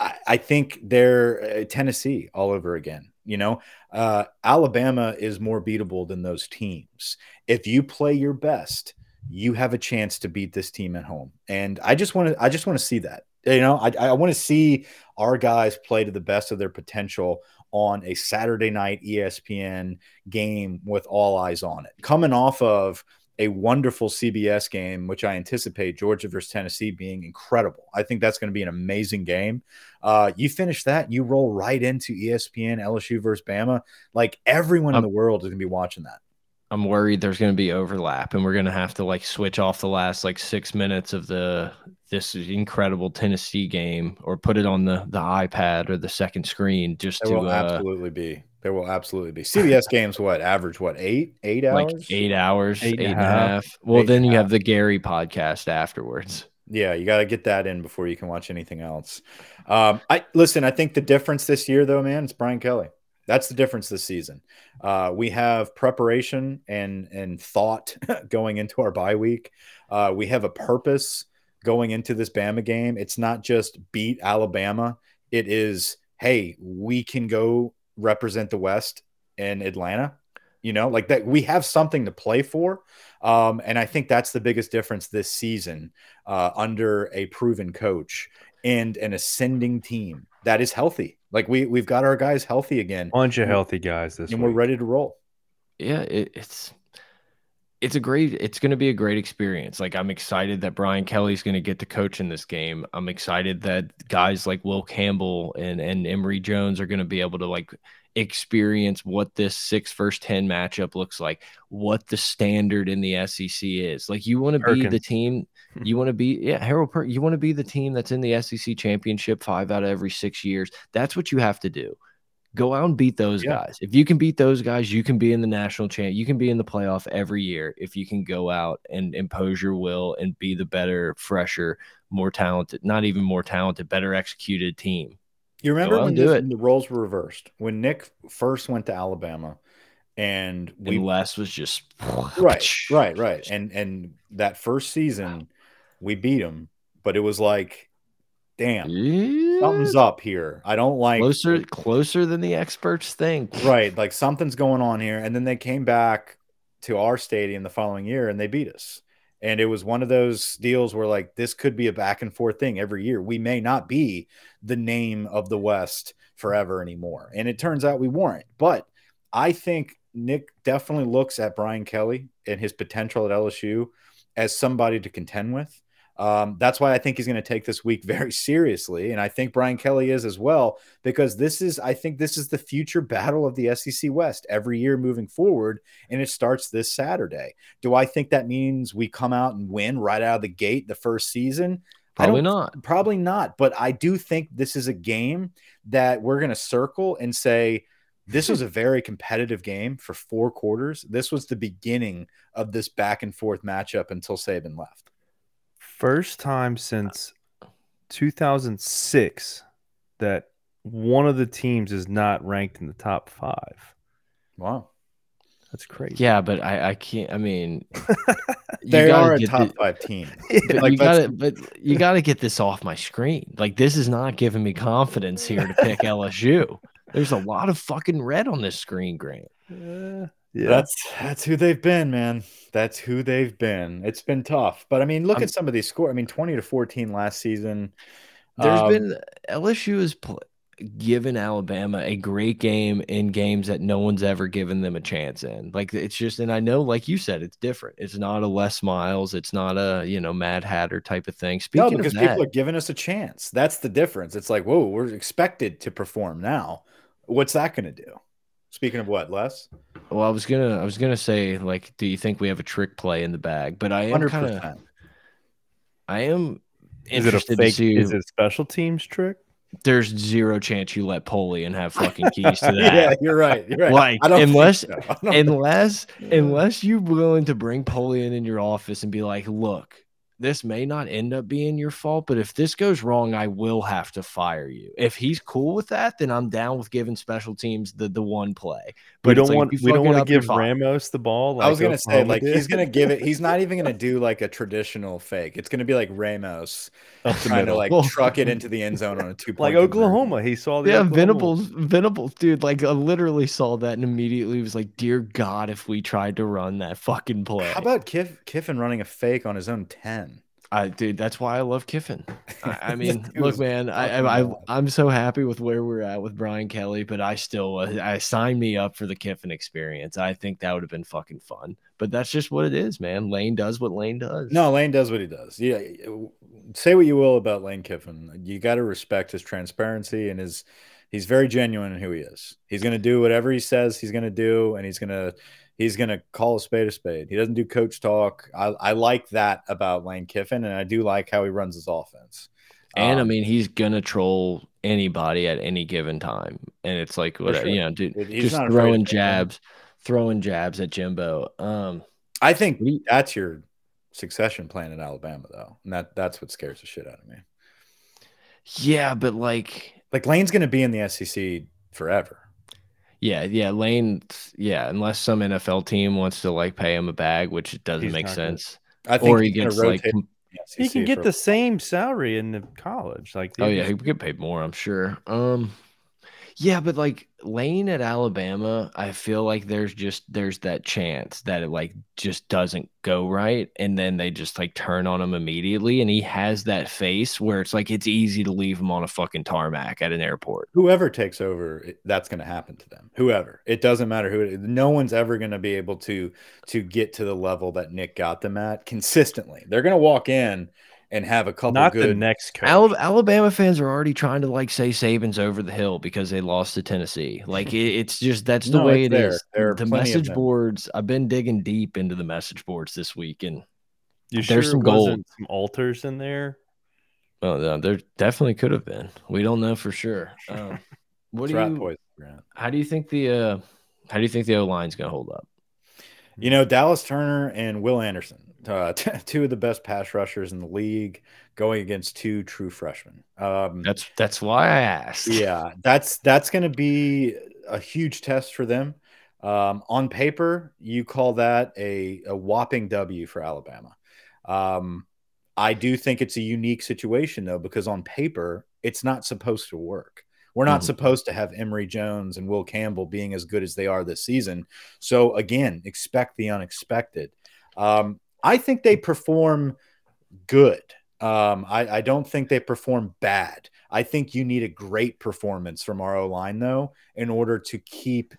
I, I think they're uh, Tennessee all over again. You know, uh, Alabama is more beatable than those teams. If you play your best, you have a chance to beat this team at home. And I just want to I just want to see that. You know, I, I want to see our guys play to the best of their potential on a Saturday night ESPN game with all eyes on it. Coming off of a wonderful CBS game, which I anticipate Georgia versus Tennessee being incredible. I think that's going to be an amazing game. Uh, you finish that, you roll right into ESPN, LSU versus Bama. Like everyone in the world is going to be watching that. I'm worried there's going to be overlap and we're going to have to like switch off the last like 6 minutes of the this incredible Tennessee game or put it on the the iPad or the second screen just there to will uh, absolutely be there will absolutely be. CBS games what average what 8 8 hours? like 8 hours eight, eight and a half, half. well eight then you half. have the Gary podcast afterwards. Yeah you got to get that in before you can watch anything else. Um I listen I think the difference this year though man it's Brian Kelly that's the difference this season. Uh, we have preparation and and thought *laughs* going into our bye week. Uh, we have a purpose going into this Bama game. It's not just beat Alabama. It is, hey, we can go represent the West in Atlanta. You know, like that. We have something to play for, um, and I think that's the biggest difference this season uh, under a proven coach and an ascending team that is healthy. Like we we've got our guys healthy again. Bunch of healthy guys this and week. we're ready to roll. Yeah, it, it's it's a great it's going to be a great experience like i'm excited that brian kelly's going to get to coach in this game i'm excited that guys like will campbell and and emery jones are going to be able to like experience what this six first 10 matchup looks like what the standard in the sec is like you want to be the team *laughs* you want to be yeah harold per you want to be the team that's in the sec championship five out of every six years that's what you have to do Go out and beat those yeah. guys. If you can beat those guys, you can be in the national champ. You can be in the playoff every year if you can go out and impose your will and be the better, fresher, more talented, not even more talented, better executed team. You remember when, this, the roles were reversed? When Nick first went to Alabama and we and Les was just right, *laughs* right, right. And and that first season we beat him, but it was like damn, yeah. something's up here. I don't like closer closer than the experts think. Right, like something's going on here. And then they came back to our stadium the following year and they beat us. And it was one of those deals where like this could be a back and forth thing every year. We may not be the name of the West forever anymore. And it turns out we weren't. But I think Nick definitely looks at Brian Kelly and his potential at LSU as somebody to contend with. Um, that's why I think he's going to take this week very seriously. And I think Brian Kelly is as well, because this is, I think this is the future battle of the SEC West every year moving forward. And it starts this Saturday. Do I think that means we come out and win right out of the gate the first season? Probably not. Probably not. But I do think this is a game that we're going to circle and say, this was a *laughs* very competitive game for four quarters. This was the beginning of this back and forth matchup until Saban left. First time since 2006 that one of the teams is not ranked in the top five. Wow. That's crazy. Yeah, but I, I can't. I mean, *laughs* they are a top the, five team. *laughs* But like you got to, but you got to get this off my screen. Like this is not giving me confidence here to pick *laughs* LSU. There's a lot of fucking red on this screen, Grant. Uh, yeah. That's that's who they've been, man. That's who they've been. It's been tough. But I mean, look I'm, at some of these scores. I mean, 20 to 14 last season. There's um, been LSU has given Alabama a great game in games that no one's ever given them a chance in. Like it's just, and I know, like you said, it's different. It's not a Les Miles. It's not a you know Mad Hatter type of thing. Speaking no, because that, people are giving us a chance. That's the difference. It's like, whoa, we're expected to perform now. What's that going to do? Speaking of what, Les? Well, I was gonna, I was gonna say, like, do you think we have a trick play in the bag? But I am kind of, I am is it a fake? See, is it special teams trick? There's zero chance you let Polian have fucking keys to *laughs* that. yeah, you're right. You're right. Like unless, so. unless, unless you're willing to bring Poli in in your office and be like, look, this may not end up being your fault, but if this goes wrong, I will have to fire you. If he's cool with that, then I'm down with giving special teams the the one play. But we don't like, want we don't want to give Ramos the ball. Like I was gonna say like did. he's gonna give it. He's not even gonna *laughs* do like a traditional fake. It's gonna be like Ramos *laughs* trying to like truck it into the end zone on a two *laughs* like Oklahoma. He saw the yeah Oklahoma. Venables Venables dude. Like I literally saw that and immediately was like, dear God, if we tried to run that fucking play. How about Kiff, Kiffin running a fake on his own ten? I dude, that's why I love Kiffin. I, I *laughs* mean, look, man, I, I I'm so happy with where we're at with Brian Kelly, but I still uh, I signed me up for the Kiffin experience. I think that would have been fucking fun. But that's just what it is, man. Lane does what Lane does. No, Lane does what he does. Yeah, say what you will about Lane Kiffin, you got to respect his transparency and his. He's very genuine in who he is. He's going to do whatever he says he's going to do, and he's going to he's going to call a spade a spade. He doesn't do coach talk. I, I like that about Lane Kiffin, and I do like how he runs his offense. And um, I mean, he's gonna troll anybody at any given time, and it's like whatever sure. you know, dude, he's just throwing jabs, throwing jabs at Jimbo. Um, I think that's your succession plan in Alabama, though, and that that's what scares the shit out of me. Yeah, but like, like Lane's gonna be in the SEC forever. Yeah, yeah, Lane. Yeah, unless some NFL team wants to like pay him a bag, which doesn't He's make sense. I think or he gets like he can get for... the same salary in the college. Like oh yeah, he could pay more. I'm sure. Um, Yeah, but like Lane at Alabama, I feel like there's just there's that chance that it like just doesn't go right, and then they just like turn on him immediately, and he has that face where it's like it's easy to leave him on a fucking tarmac at an airport. Whoever takes over, that's going to happen to them. Whoever, it doesn't matter who. no one's ever going to be able to to get to the level that Nick got them at consistently. They're going to walk in and have a couple Not good the next coach. Alabama fans are already trying to like say Saban's over the hill because they lost to Tennessee. Like *laughs* it, it's just that's the No, way it's it there. is. There are The plenty of message boards. I've been digging deep into the message boards this week, and you there's sure some gold. wasn't some altars in there? well, no, there definitely could have been. We don't know for sure. Um, *laughs* what do you? poison, How do you think the uh, how do you think the O line's going to hold up? You know, Dallas Turner and Will Anderson, uh, *laughs* two of the best pass rushers in the league, going against two true freshmen. Um, That's that's why I asked. yeah, that's that's going to be a huge test for them. Um, on paper, you call that a, a whopping W for Alabama. Um, I do think it's a unique situation though, because on paper, it's not supposed to work. We're not Mhm. supposed to have Emery Jones and Will Campbell being as good as they are this season. So again, expect the unexpected. Um, I think they perform good. Um, I, I don't think they perform bad. I think you need a great performance from our O line though in order to keep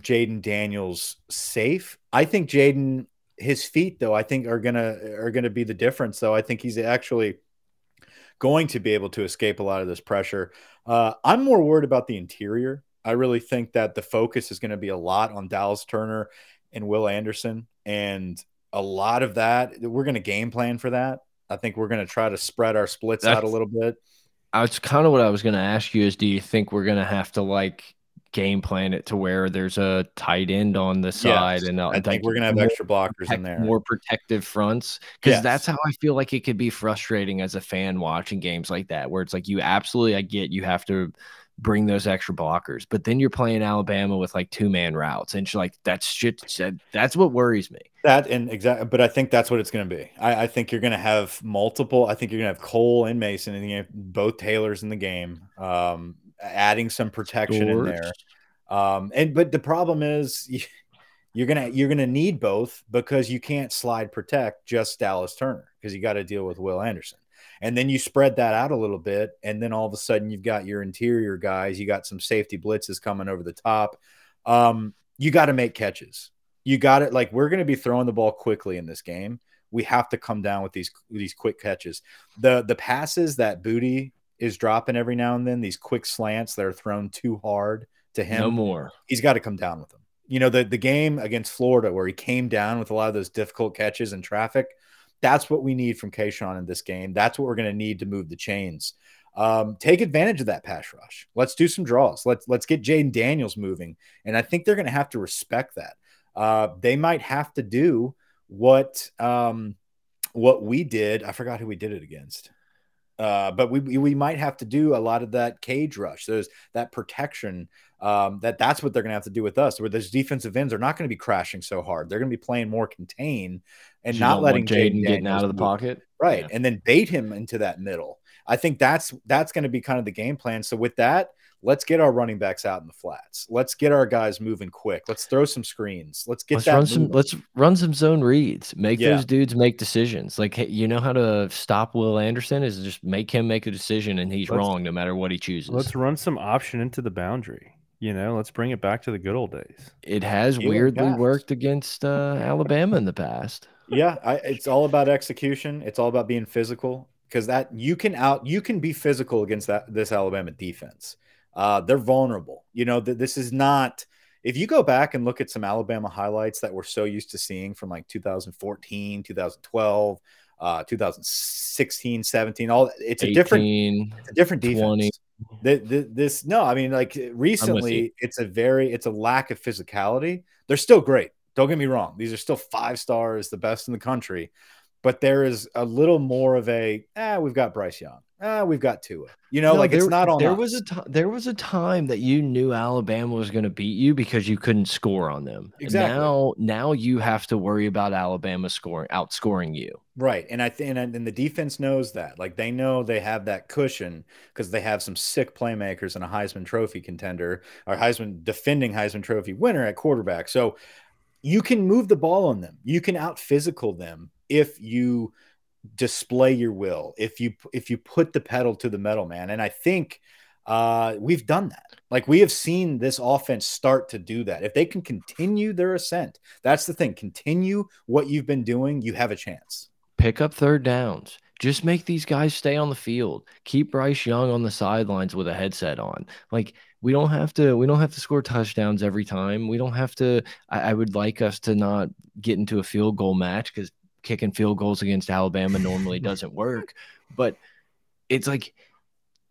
Jayden Daniels safe. I think Jayden his feet though I think are gonna are gonna be the difference though. I think he's actually going to be able to escape a lot of this pressure. Uh, I'm more worried about the interior. I really think that the focus is going to be a lot on Dallas Turner and Will Anderson, and a lot of that we're going to game plan for that. I think we're going to try to spread our splits out a little bit. That's kind of what I was going to ask you. Is do you think we're going to have to like game plan it to where there's a tight end on the side Yes, and uh, I think we're going to have extra blockers in there. more protective fronts because Yes. that's how I feel like it could be frustrating as a fan watching games like that, where it's like you absolutely I get you have to bring those extra blockers, but then you're playing Alabama with like two man routes, and it's like that's shit. Said that's what worries me. That and exactly, but I think that's what it's going to be. I, I think you're going to have multiple. I think you're going to have Kole and Mason, and you have both Taylors in the game, um, adding some protection in there. Um, and but the problem is you're gonna you're gonna need both because you can't slide protect just Dallas Turner because you got to deal with Will Anderson. And then you spread that out a little bit, and then all of a sudden you've got your interior guys, you got some safety blitzes coming over the top. Um, you got to make catches. You got it. Like we're going to be throwing the ball quickly in this game. We have to come down with these these quick catches. The the passes that Boutte is dropping every now and then, these quick slants that are thrown too hard to him No more. he's got to come down with them. You know, the the game against Florida where he came down with a lot of those difficult catches in traffic, that's what we need from Kayshon in this game. That's what we're going to need to move the chains. Um, take advantage of that pass rush. Let's do some draws. Let's let's get Jayden Daniels moving, and I think they're going to have to respect that. Uh, they might have to do what um, what we did. I forgot who we did it against. Uh, but we we might have to do a lot of that cage rush. There's that protection. Um, that that's what they're going to have to do with us. Where those defensive ends are not going to be crashing so hard. They're going to be playing more contain and You not letting want Jayden Jayden getting out of the move. pocket. right, Yeah. and then bait him into that middle. I think that's that's going to be kind of the game plan. So with that, let's get our running backs out in the flats. Let's get our guys moving quick. Let's throw some screens. Let's get let's that run some. Let's run some zone reads. Make Yeah. those dudes make decisions. Like hey, you know how to stop Will Anderson is just make him make a decision, and he's Let's- wrong no matter what he chooses. Let's run some option into the boundary. You know, let's bring it back to the good old days. it has You weirdly Taft. worked against uh, Alabama in the past. yeah I, it's all about execution it's all about being physical because that you can out you can be physical against that this alabama defense uh they're vulnerable you know th- this is not if you go back and look at some alabama highlights that we're so used to seeing from like 2014 2012 uh 2016 17 all it's a different it's a different defense. 20. Th- th- this no, I mean like recently it's a very it's a lack of physicality. They're still great. Don't get me wrong. These are still five stars, the best in the country. But there is a little more of a ah, we've got Bryce Young. Ah, we've got Tua. You know, No, like it's there- not on There us. was a time. There was a time that you knew Alabama was going to beat you because you couldn't score on them. Exactly. Now, now you have to worry about Alabama scoring, outscoring you. Right. And I think and, and the defense knows that. Like they know they have that cushion because they have some sick playmakers and a Heisman Trophy contender or Heisman defending Heisman Trophy winner at quarterback. So you can move the ball on them. You can out physical them if you display your will, if you if you put the pedal to the metal, man. And I think uh we've done that. Like we have seen this offense start to do that. If they can continue their ascent, that's the thing. Continue what you've been doing, you have a chance. Pick up third downs. Just make these guys stay on the field. Keep Bryce Young on the sidelines with a headset on. Like we don't have to. We don't have to score touchdowns every time. We don't have to. I, I would like us to not get into a field goal match because kicking field goals against Alabama normally *laughs* doesn't work. But it's like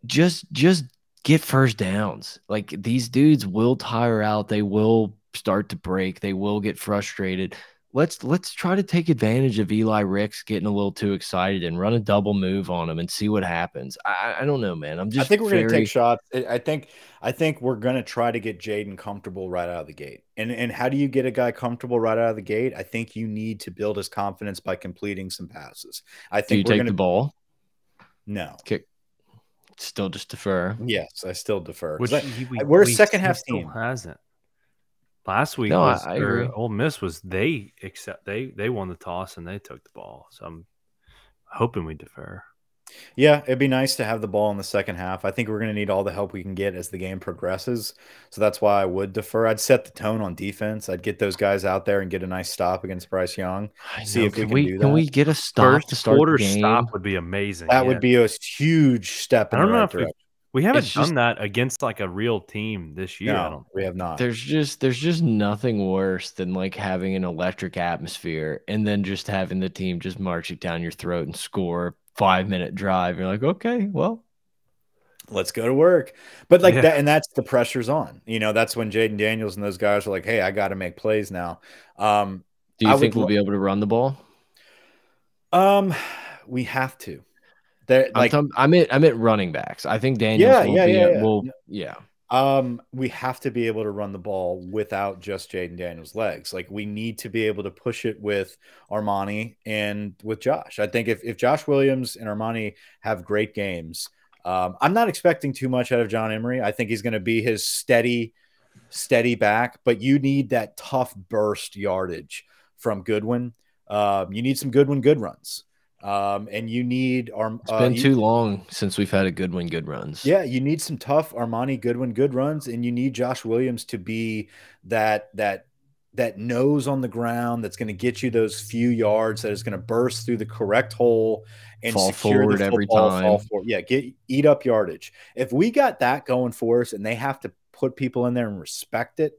just just get first downs. Like these dudes will tire out. They will start to break. They will get frustrated. Let's let's try to take advantage of Eli Ricks getting a little too excited and run a double move on him and see what happens. I, I don't know, man. I'm just I think we're going to take shots. I I think I think we're going to try to get Jayden comfortable right out of the gate. And and how do you get a guy comfortable right out of the gate? I think you need to build his confidence by completing some passes. I Do you think we're take going the to ball? no. Kick. Still just defer. Yes, I still defer. Which I- we, we're a we second still half team. Hasn't. Last week No, was I agree. Ole Miss was they accept they they won the toss and they took the ball. So I'm hoping we defer. Yeah, it'd be nice to have the ball in the second half. I think we're going to need all the help we can get as the game progresses. So that's why I would defer. I'd set the tone on defense. I'd get those guys out there and get a nice stop against Bryce Young. I See if we can can we do can we get a stop First to start quarter stop would be amazing. That yeah. would be a huge step in I don't the know right if direction. We haven't It's done just- that against like a real team this year. I No, don't we have not. There's just there's just nothing worse than like having an electric atmosphere and then just having the team just march it down your throat and score five minute drive. You're like, okay, well, let's go to work. But like Yeah. that, and that's the pressure's on. You know, that's when Jayden Daniels and those guys are like, "Hey, I got to make plays now." Um, do you I think we'll be able to run the ball? um, we have to. I'm like, talking- I meant I meant running backs. I think Daniels Yeah, will yeah, be yeah, yeah. will yeah. um, we have to be able to run the ball without just Jayden Daniels' legs. Like, we need to be able to push it with Armoni and with Josh. I think if if Josh Williams and Armoni have great games, um, I'm not expecting too much out of John Emery. I think he's going to be his steady, steady back, but you need that tough burst yardage from Goodwin. Um, you need some Goodwin good runs. Um, and you need Arm. It's uh, been you- too long since we've had a good win, good runs. yeah, you need some tough Armoni Goodwin good runs, and you need Josh Williams to be that that that nose on the ground that's going to get you those few yards that is going to burst through the correct hole and Fall secure forward the every time. Fall forward. Yeah, get eat up yardage. If we got that going for us, and they have to put people in there and respect it,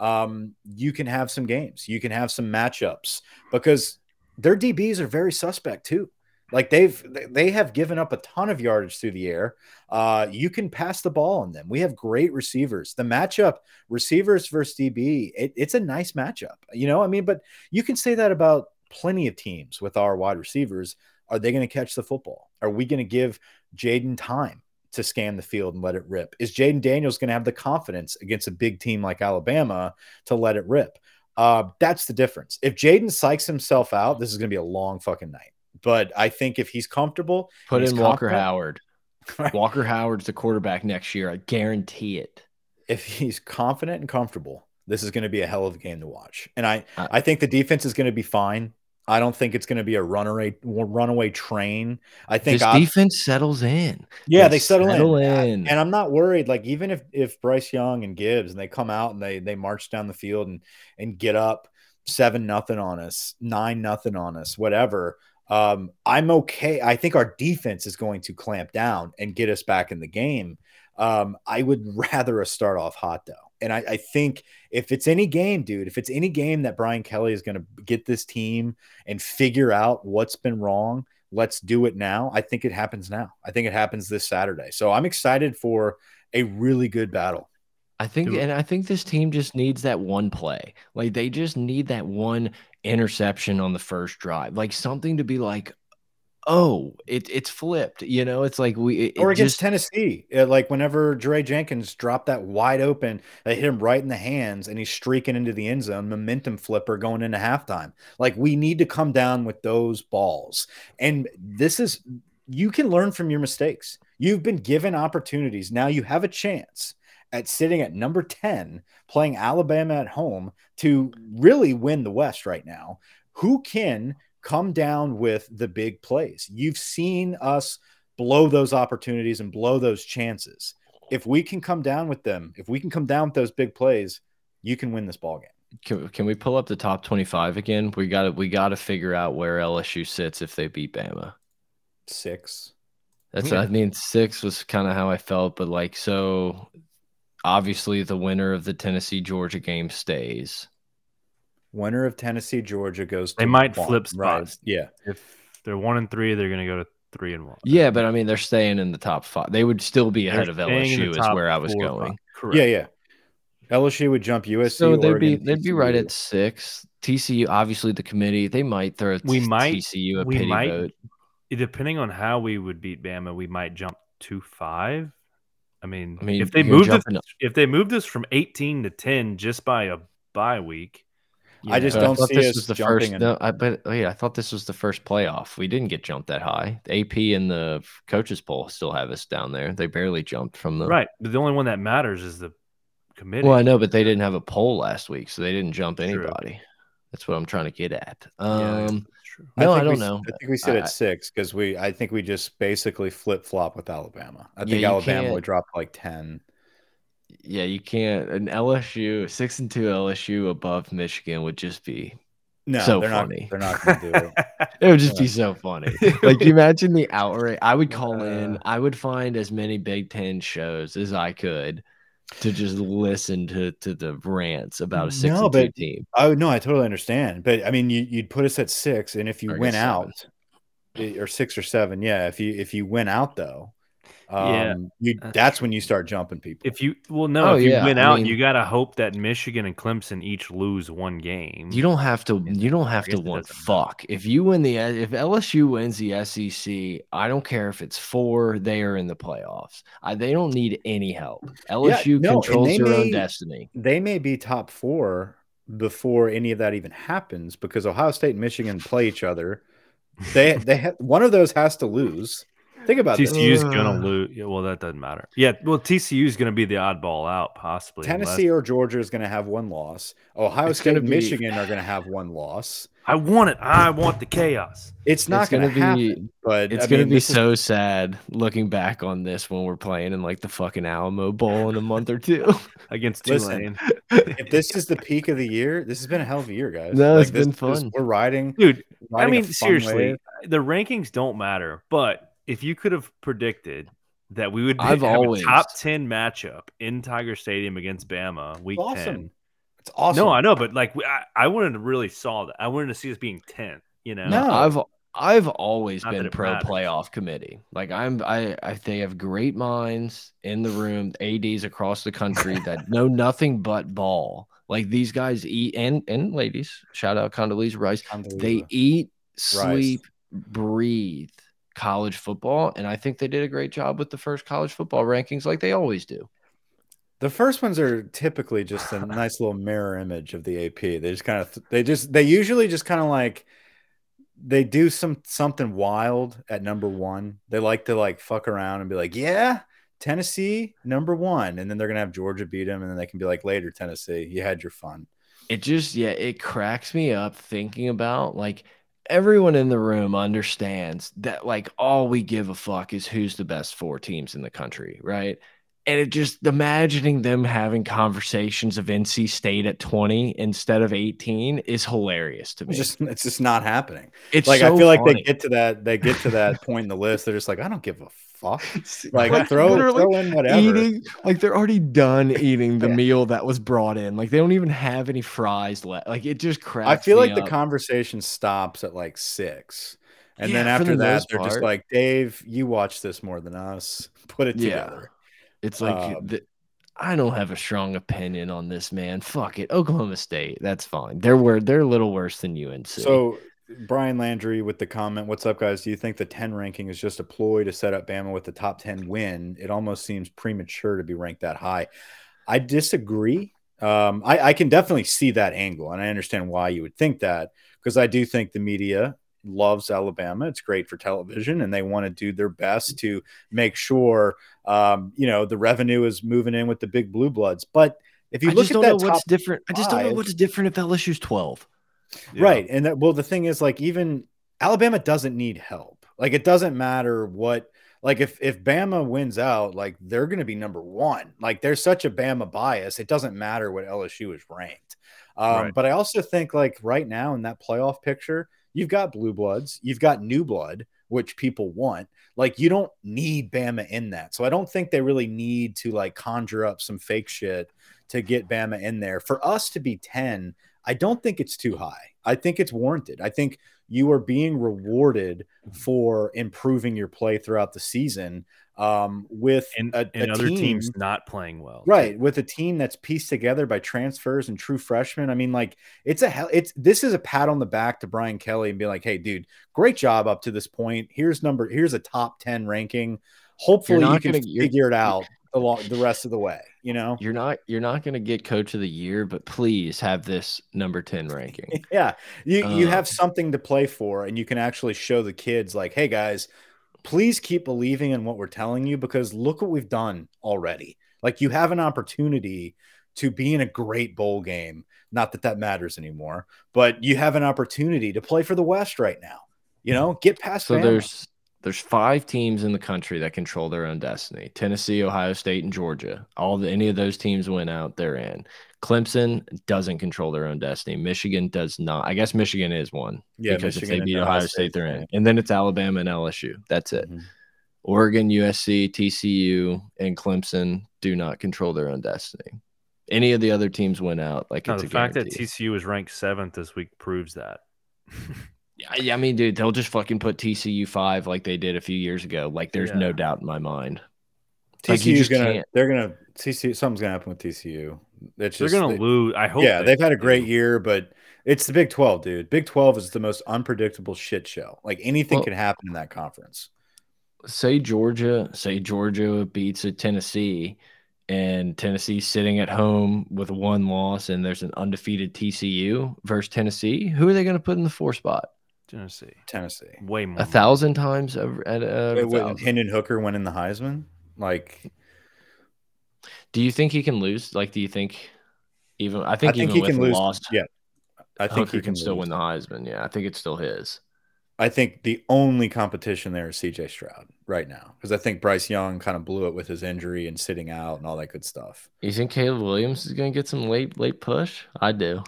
um, you can have some games. You can have some matchups because their DBs are very suspect too. Like they've they have given up a ton of yardage through the air. Uh, you can pass the ball on them. We have great receivers. The matchup, receivers versus DB, it, it's a nice matchup. You know, I mean, but you can say that about plenty of teams with our wide receivers. Are they going to catch the football? Are we going to give Jayden time to scan the field and let it rip? Is Jayden Daniels going to have the confidence against a big team like Alabama to let it rip? Uh, that's the difference. If Jayden psychs himself out, this is going to be a long fucking night. But I think if he's comfortable, Put he's in Walker Howard. *laughs* Right. Walker Howard's the quarterback next year. I guarantee it. if he's confident and comfortable, this is going to be a hell of a game to watch. And I, I- I think the defense is going to be fine. I don't think it's going to be a runaway runaway train. I think This defense settles in. yeah, they they settle, settle in. In. and I'm not worried. Like even if if Bryce Young and Gibbs and they come out and they they march down the field and and get up seven nothing on us, nine nothing on us, whatever. Um, I'm okay. I think our defense is going to clamp down and get us back in the game. Um, I would *laughs* rather us start off hot though. And I, I think if it's any game, dude, if it's any game that Brian Kelly is going to get this team and figure out what's been wrong, let's do it now. I think it happens now. I think it happens this Saturday. So I'm excited for a really good battle. I think, and I think this team just needs that one play. Like they just need that one interception on the first drive, like something to be like, oh, it, it's flipped. You know, it's like we it, or against just, Tennessee, uh, like whenever Dre Jenkins dropped that wide open, they hit him right in the hands, and he's streaking into the end zone, momentum flipper going into halftime. Like we need to come down with those balls, and this is you can learn from your mistakes. You've been given opportunities. Now you have a chance at sitting at number 10, playing Alabama at home to really win the West right now. Who can come down with the big plays? You've seen us blow those opportunities and blow those chances. If we can come down with them, if we can come down with those big plays, you can win this ball game. Can, can we pull up the top 25 again? We got to we got to figure out where LSU sits if they beat Bama. Six. That's Yeah. I mean six was kind of how I felt, but like so obviously the winner of the Tennessee Georgia game stays. Winner of Tennessee, Georgia goes. They to might one, flip right? spots. Yeah. If they're one and three, they're going to go to three and one. Yeah, but I mean they're staying in the top five. They would still be ahead They're of staying in the LSU is where I was going. Correct. Yeah. Yeah. LSU would jump USC. So they'd be they'd be right at six. TCU, obviously the committee, they might throw We T- might- TCU a we pity might- vote. Depending on how we would beat Bama, we might jump to five. I mean, I mean, if they you're moved us, up- if they moved us from 18 to 10 just by a bye week, you I just don't thought see this us was the jumping first. in- No, I but wait, I thought this was the first playoff. We didn't get jumped that high. The AP and the coaches poll still have us down there. They barely jumped from the right. But the only one that matters is the committee. Well, I know, but they didn't have a poll last week, so they didn't jump True. anybody. That's what I'm trying to get at. Um, that's true. no, I, think we don't s- know. I think we sit I- at six because we. I think we just basically flip flop with Alabama. I think you Alabama can't- would drop like ten. Yeah, you can't. An LSU six and two LSU above Michigan would just be. No, So they're funny. not. They're not going to do it. *laughs* It would just Yeah. be so funny. *laughs* like you imagine the outrage. I would call Uh. in. I would find as many Big Ten shows as I could to just listen to to the rants about a six No, and two team. Oh no, I totally understand. But I mean, you, you'd put us at six, and if you Or win out, eh, or six or seven, yeah. If you if you win out though, um, Yeah, you that's that's when you start jumping people. If you well, no, Oh, if you yeah, win I out, mean- you got to hope that Michigan and Clemson each lose one game. You don't have to. You don't have to it want fuck. If you win the if LSU wins the SEC, I don't care if it's four. They are in the playoffs. I, they don't need any help. LSU no, controls they their own may- destiny. they may be top four before any of that even happens because Ohio State and Michigan play each other. They they ha- one of those has to lose. Think about this. TCU is gonna mm. lose. Yeah, well, that doesn't matter. Yeah, well, TCU is gonna be the oddball out, possibly. unless- Tennessee or Georgia is going to have one loss. Ohio It's State and be- Michigan are going to have one loss. I want it. I want the chaos It's not It's going to gonna be- happen. But It's I gonna mean, be this is- so sad looking back on this when we're playing in like the fucking Alamo Bowl in a month or two. *laughs* against Listen, Tulane, if this is the peak of the year, this has been a hell of a year, guys. No, it's this been is- fun. we're riding. dude. I riding a mean, seriously, wave. the rankings don't matter. But if you could have predicted that we would be, I've have always- a top ten matchup in Tiger Stadium against Bama, week awesome. ten. It's awesome. No, I know, but like we- I, I wanted to really saw that. I wanted to see us being ten. You know, No. I've I've always Not been pro matters. playoff committee. Like I'm I, I they have great minds in the room, ads across the country that *laughs* know nothing but ball. Like these guys eat and and ladies, shout out Condoleezza Rice. They Unbelievable. eat, sleep, breathe college football, and I think they did a great job with the first college football rankings, like they always do. The first ones are typically just a *laughs* nice little mirror image of the AP. They just kind of they just they usually just kind of like they do some something wild at number one. They like to like fuck around and be like, yeah, Tennessee number one, and then they're gonna have Georgia beat them, and then they can be like, later Tennessee, you had your fun. it just yeah it cracks me up thinking about like everyone in the room understands that like all we give a fuck is who's the best four teams in the country right and it just imagining them having conversations of NC State at 20 instead of 18 is hilarious to me. It's just it's just not happening. it's Like I so feel like funny. they get to that they get to that *laughs* point in the list. They're just like, I don't give a fuck. *laughs* Like, Like, throw throw in whatever. eating like they're already done eating the Yeah. meal that was brought in. Like they don't even have any fries left. Like it just cracks. I feel like the conversation stops at like six. And Yeah, then for the after that, they're just like, Dave, you watch this more than us. Put it Yeah. It's like Um, the, I don't have a strong opinion on this man. Fuck it, Oklahoma State. That's fine. They're wor- They're a little worse than UNC. So Brian Landry with the comment, "What's up, guys? Do you think the 10 ranking is just a ploy to set up Bama with the top 10 win? It almost seems premature to be ranked that high." I disagree. Um, I, I can definitely see that angle, and I understand why you would think that because I do think the media loves Alabama. It's great for television, and they want to do their best to make sure, um, you know, the revenue is moving in with the big blue bloods. But if you I look just at don't that know what's top different. I just don't know what's different if LSU's 12. Yeah. Right. And that, well, the thing is, like, even Alabama doesn't need help. Like, it doesn't matter what, like, if if Bama wins out, like, they're going to be number one. Like, there's such a Bama bias. It doesn't matter what LSU is ranked. Um, Right. But I also think, like, right now in that playoff picture, you've got blue bloods, you've got new blood, which people want. Like, you don't need Bama in that. So I don't think they really need to, like, conjure up some fake shit to get Bama in there. For us to be 10, I don't think it's too high. I think it's warranted. I think you are being rewarded for improving your play throughout the season um, with And, a, and a other team, teams not playing well. right? With a team that's pieced together by transfers and true freshmen. I mean, like it's a hell. It's this is a pat on the back to Brian Kelly and be like, "Hey, dude, great job up to this point. Here's number. Here's a top ten ranking. Hopefully, you can gonna- you're- figure it out along the rest of the way. You know." You're not you're not going to get coach of the year, but please have this number 10 ranking. *laughs* Yeah, you you Um, have something to play for, and you can actually show the kids like, "Hey guys, please keep believing in what we're telling you because look what we've done already. Like you have an opportunity to be in a great bowl game. Not that that matters anymore, but you have an opportunity to play for the West right now. You know, get past. So Bama. there's there's five teams in the country that control their own destiny. Tennessee, Ohio State, and Georgia. All the, any of those teams went out, they're in. Clemson doesn't control their own destiny. Michigan does not. I guess Michigan is one. Yeah, because if they and beat Ohio Ohio State, State's they're in. in. And then it's Alabama and LSU. That's it. Mhm. Oregon, USC, TCU, and Clemson do not control their own destiny. Any of the other teams went out, like No, it's the a fact that. TCU was ranked seventh this week proves that. *laughs* Yeah, yeah, I mean, dude, they'll just fucking put TCU five like they did a few years ago. Like, there's no doubt in my mind. Like, you TCU's just gonna. can't. They're gonna. TCU. Something's gonna happen with TCU. It's They're just, gonna they- lose. I hope. yeah, they they've had a great do. year, but it's the Big 12, dude. Big 12 is the most unpredictable shit show. Like anything Well- can happen in that conference. Say Georgia, say Georgia beats a Tennessee, and Tennessee's sitting at home with one loss, and there's an undefeated TCU versus Tennessee. Who are they going to put in the four spot? Tennessee. Tennessee. Way more. A thousand times over at uh, a Wait, wait, thousand. Hendon Hooker winning the Heisman? Like, Do you think he can lose? Like, do you think even? I think, I think even he can lose. loss, Yeah, I think Hooker he can, still lose. win the Heisman. Yeah, I think it's still his. I think the only competition there is CJ Stroud right now because I think Bryce Young kind of blew it with his injury and sitting out and all that good stuff. You think Caleb Williams is going to get some late late push? I do.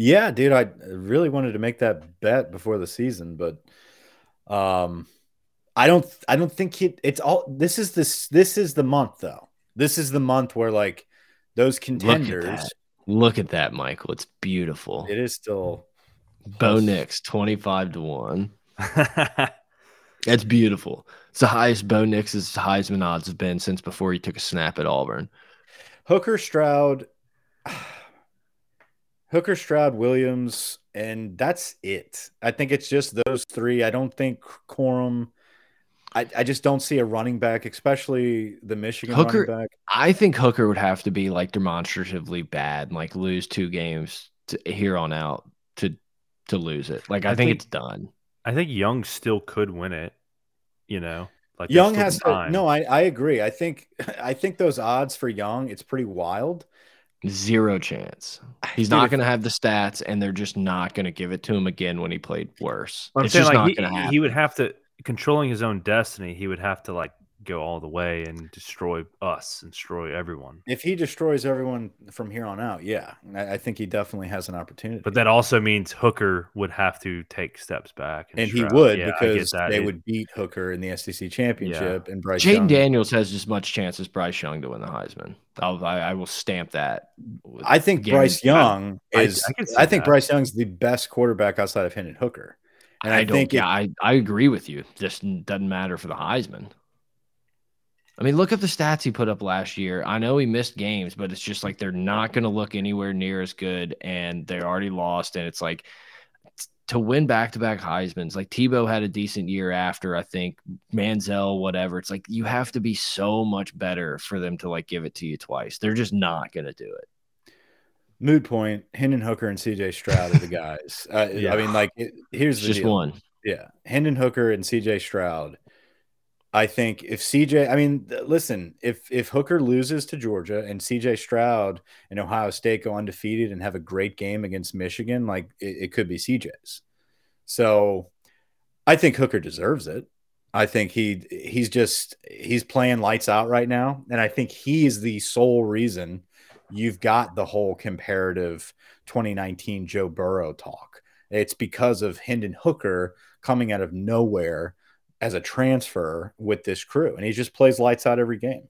Yeah, dude, I really wanted to make that bet before the season, but um I don't I don't think it's all this is this this is the month though. This is the month where like those Look at contenders that. Look at that, Michael. It's beautiful. it is still Bo Nix, 25 to 1. That's beautiful. It's the highest Bo Nix's Heisman odds have been since before he took a snap at Auburn. Hooker Stroud Hooker Stroud Williams and that's it. I think it's just those three. I don't think Corum I, I just don't see a running back, especially the Michigan Hooker- running back. I think Hooker would have to be like demonstratively bad, and like lose two games to, here on out to to lose it. Like I, I think, think- it's done. I think Young still could win it. You know, like Young still has to, no, I, I agree. I think *laughs* I think those odds for Young, it's pretty wild. Zero chance. He's Dude, not going to have the stats, and they're just not going to give it to him again when he played worse. I'm it's saying just like not going to happen. he would have to controlling his own destiny. He would have to like go all the way and destroy us and destroy everyone. If he destroys everyone from here on out, yeah, I, I think he definitely has an opportunity. But that also means Hooker would have to take steps back, and he would Yeah, because that. they It- would beat Hooker in the SEC championship and Bryce Jayden Young. Daniels has as much chance as Bryce Young to win the Heisman. I'll, I, I will stamp that. I think Bryce. Young I- is. I I, can think that. Bryce Young's the best quarterback outside of Hendon Hooker. And I, I, don't. think yeah, it- I, I agree with you. This doesn't matter for the Heisman. I mean, look at the stats he put up last year. I know he missed games, but it's just like they're not going to look anywhere near as good, and they're already lost. And it's like to win back to back Heisman's. Like Tebow had a decent year after, I think Manziel, whatever. It's like you have to be so much better for them to like give it to you twice. They're just not going to do it. Mood point: Hendon Hooker and C.J. Stroud are the *laughs* guys. Uh, Yeah. I mean, like, it, here's the just deal. one. Yeah, Hendon Hooker and C.J. Stroud. I think if CJ, I mean, listen, if if Hooker loses to Georgia and CJ Stroud and Ohio State go undefeated and have a great game against Michigan, like it, it could be CJ's. So I think Hooker deserves it. I think he he's just he's playing lights out right now, and I think he's the sole reason you've got the whole comparative 2019 Joe Burrow talk. It's because of Hendon Hooker coming out of nowhere as a transfer with this crew, and he just plays lights out every game.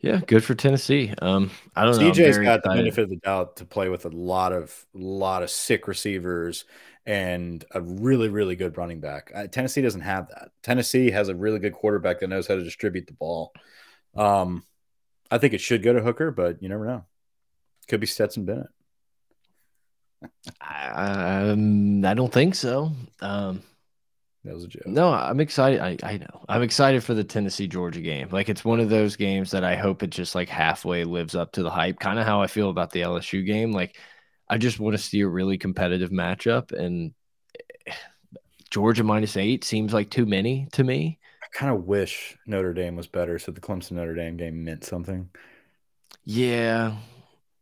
Yeah, good for Tennessee. Um, I don't know. Very got the benefit of the doubt to play with a lot of lot of sick receivers and a really really good running back. Uh, Tennessee doesn't have that. Tennessee has a really good quarterback that knows how to distribute the ball. Um, I think it should go to Hooker, but you never know. Could be Stetson Bennett. Um, I don't think so. Um, That was a joke. no, I'm excited. I, I know. I'm excited for the Tennessee Georgia game. Like it's one of those games that I hope it just like halfway lives up to the hype. Kind of how I feel about the LSU game. Like I just want to see a really competitive matchup, and eh, Georgia minus eight seems like too many to me. I kind of wish Notre Dame was better, so the Clemson Notre Dame game meant something. Yeah,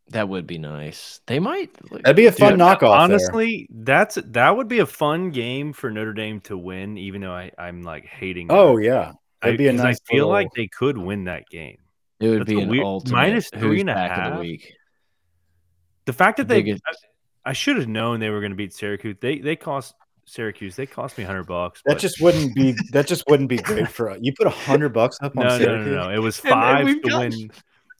that would be nice. They might. Like, That'd be a fun Dude, knockoff. there. Honestly, that's that would be a fun game for Notre Dame to win, even though I, I'm like hating. Oh Notre yeah, that'd I, be a nice. I feel little- like they could win that game. it would that's be a an weird- ultimate minus who's three and a back of the week. The fact that they, Biggest- I, I should have known they were going to beat Syracuse. They they cost Syracuse. They cost me hundred bucks. that but- just wouldn't be that just wouldn't be great for us. You put a hundred bucks up *laughs* on no, no, no, Syracuse. no. It was And- and five to got- win,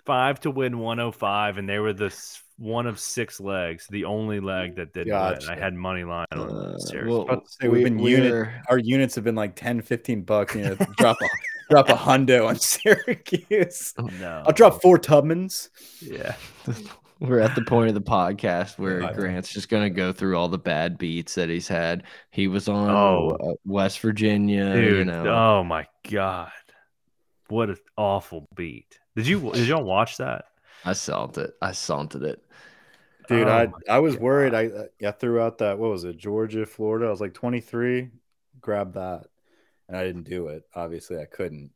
five to win one hundred five, and they were the one of six legs, the only leg that didn't win. Gotcha. I had money line on Uh, Syracuse. well, about to say, we've we- been unit- we're- Our units have been like 10, 15 bucks. You know, drop a *laughs* drop a hundo on *laughs* Syracuse. Oh, no, I'll drop four Tubmans. Yeah, *laughs* We're at the point of the podcast where I know. Grant's just going to go through all the bad beats that he's had. He was on Oh. uh, West Virginia, dude. you know. Oh my god, what an awful beat! Did you did y'all watch that? I salted it. I salted it. Dude, Oh I I was God. worried. I I threw out that what was it, Georgia, Florida. I was like 23, grab that. And I didn't do it. Obviously, I couldn't.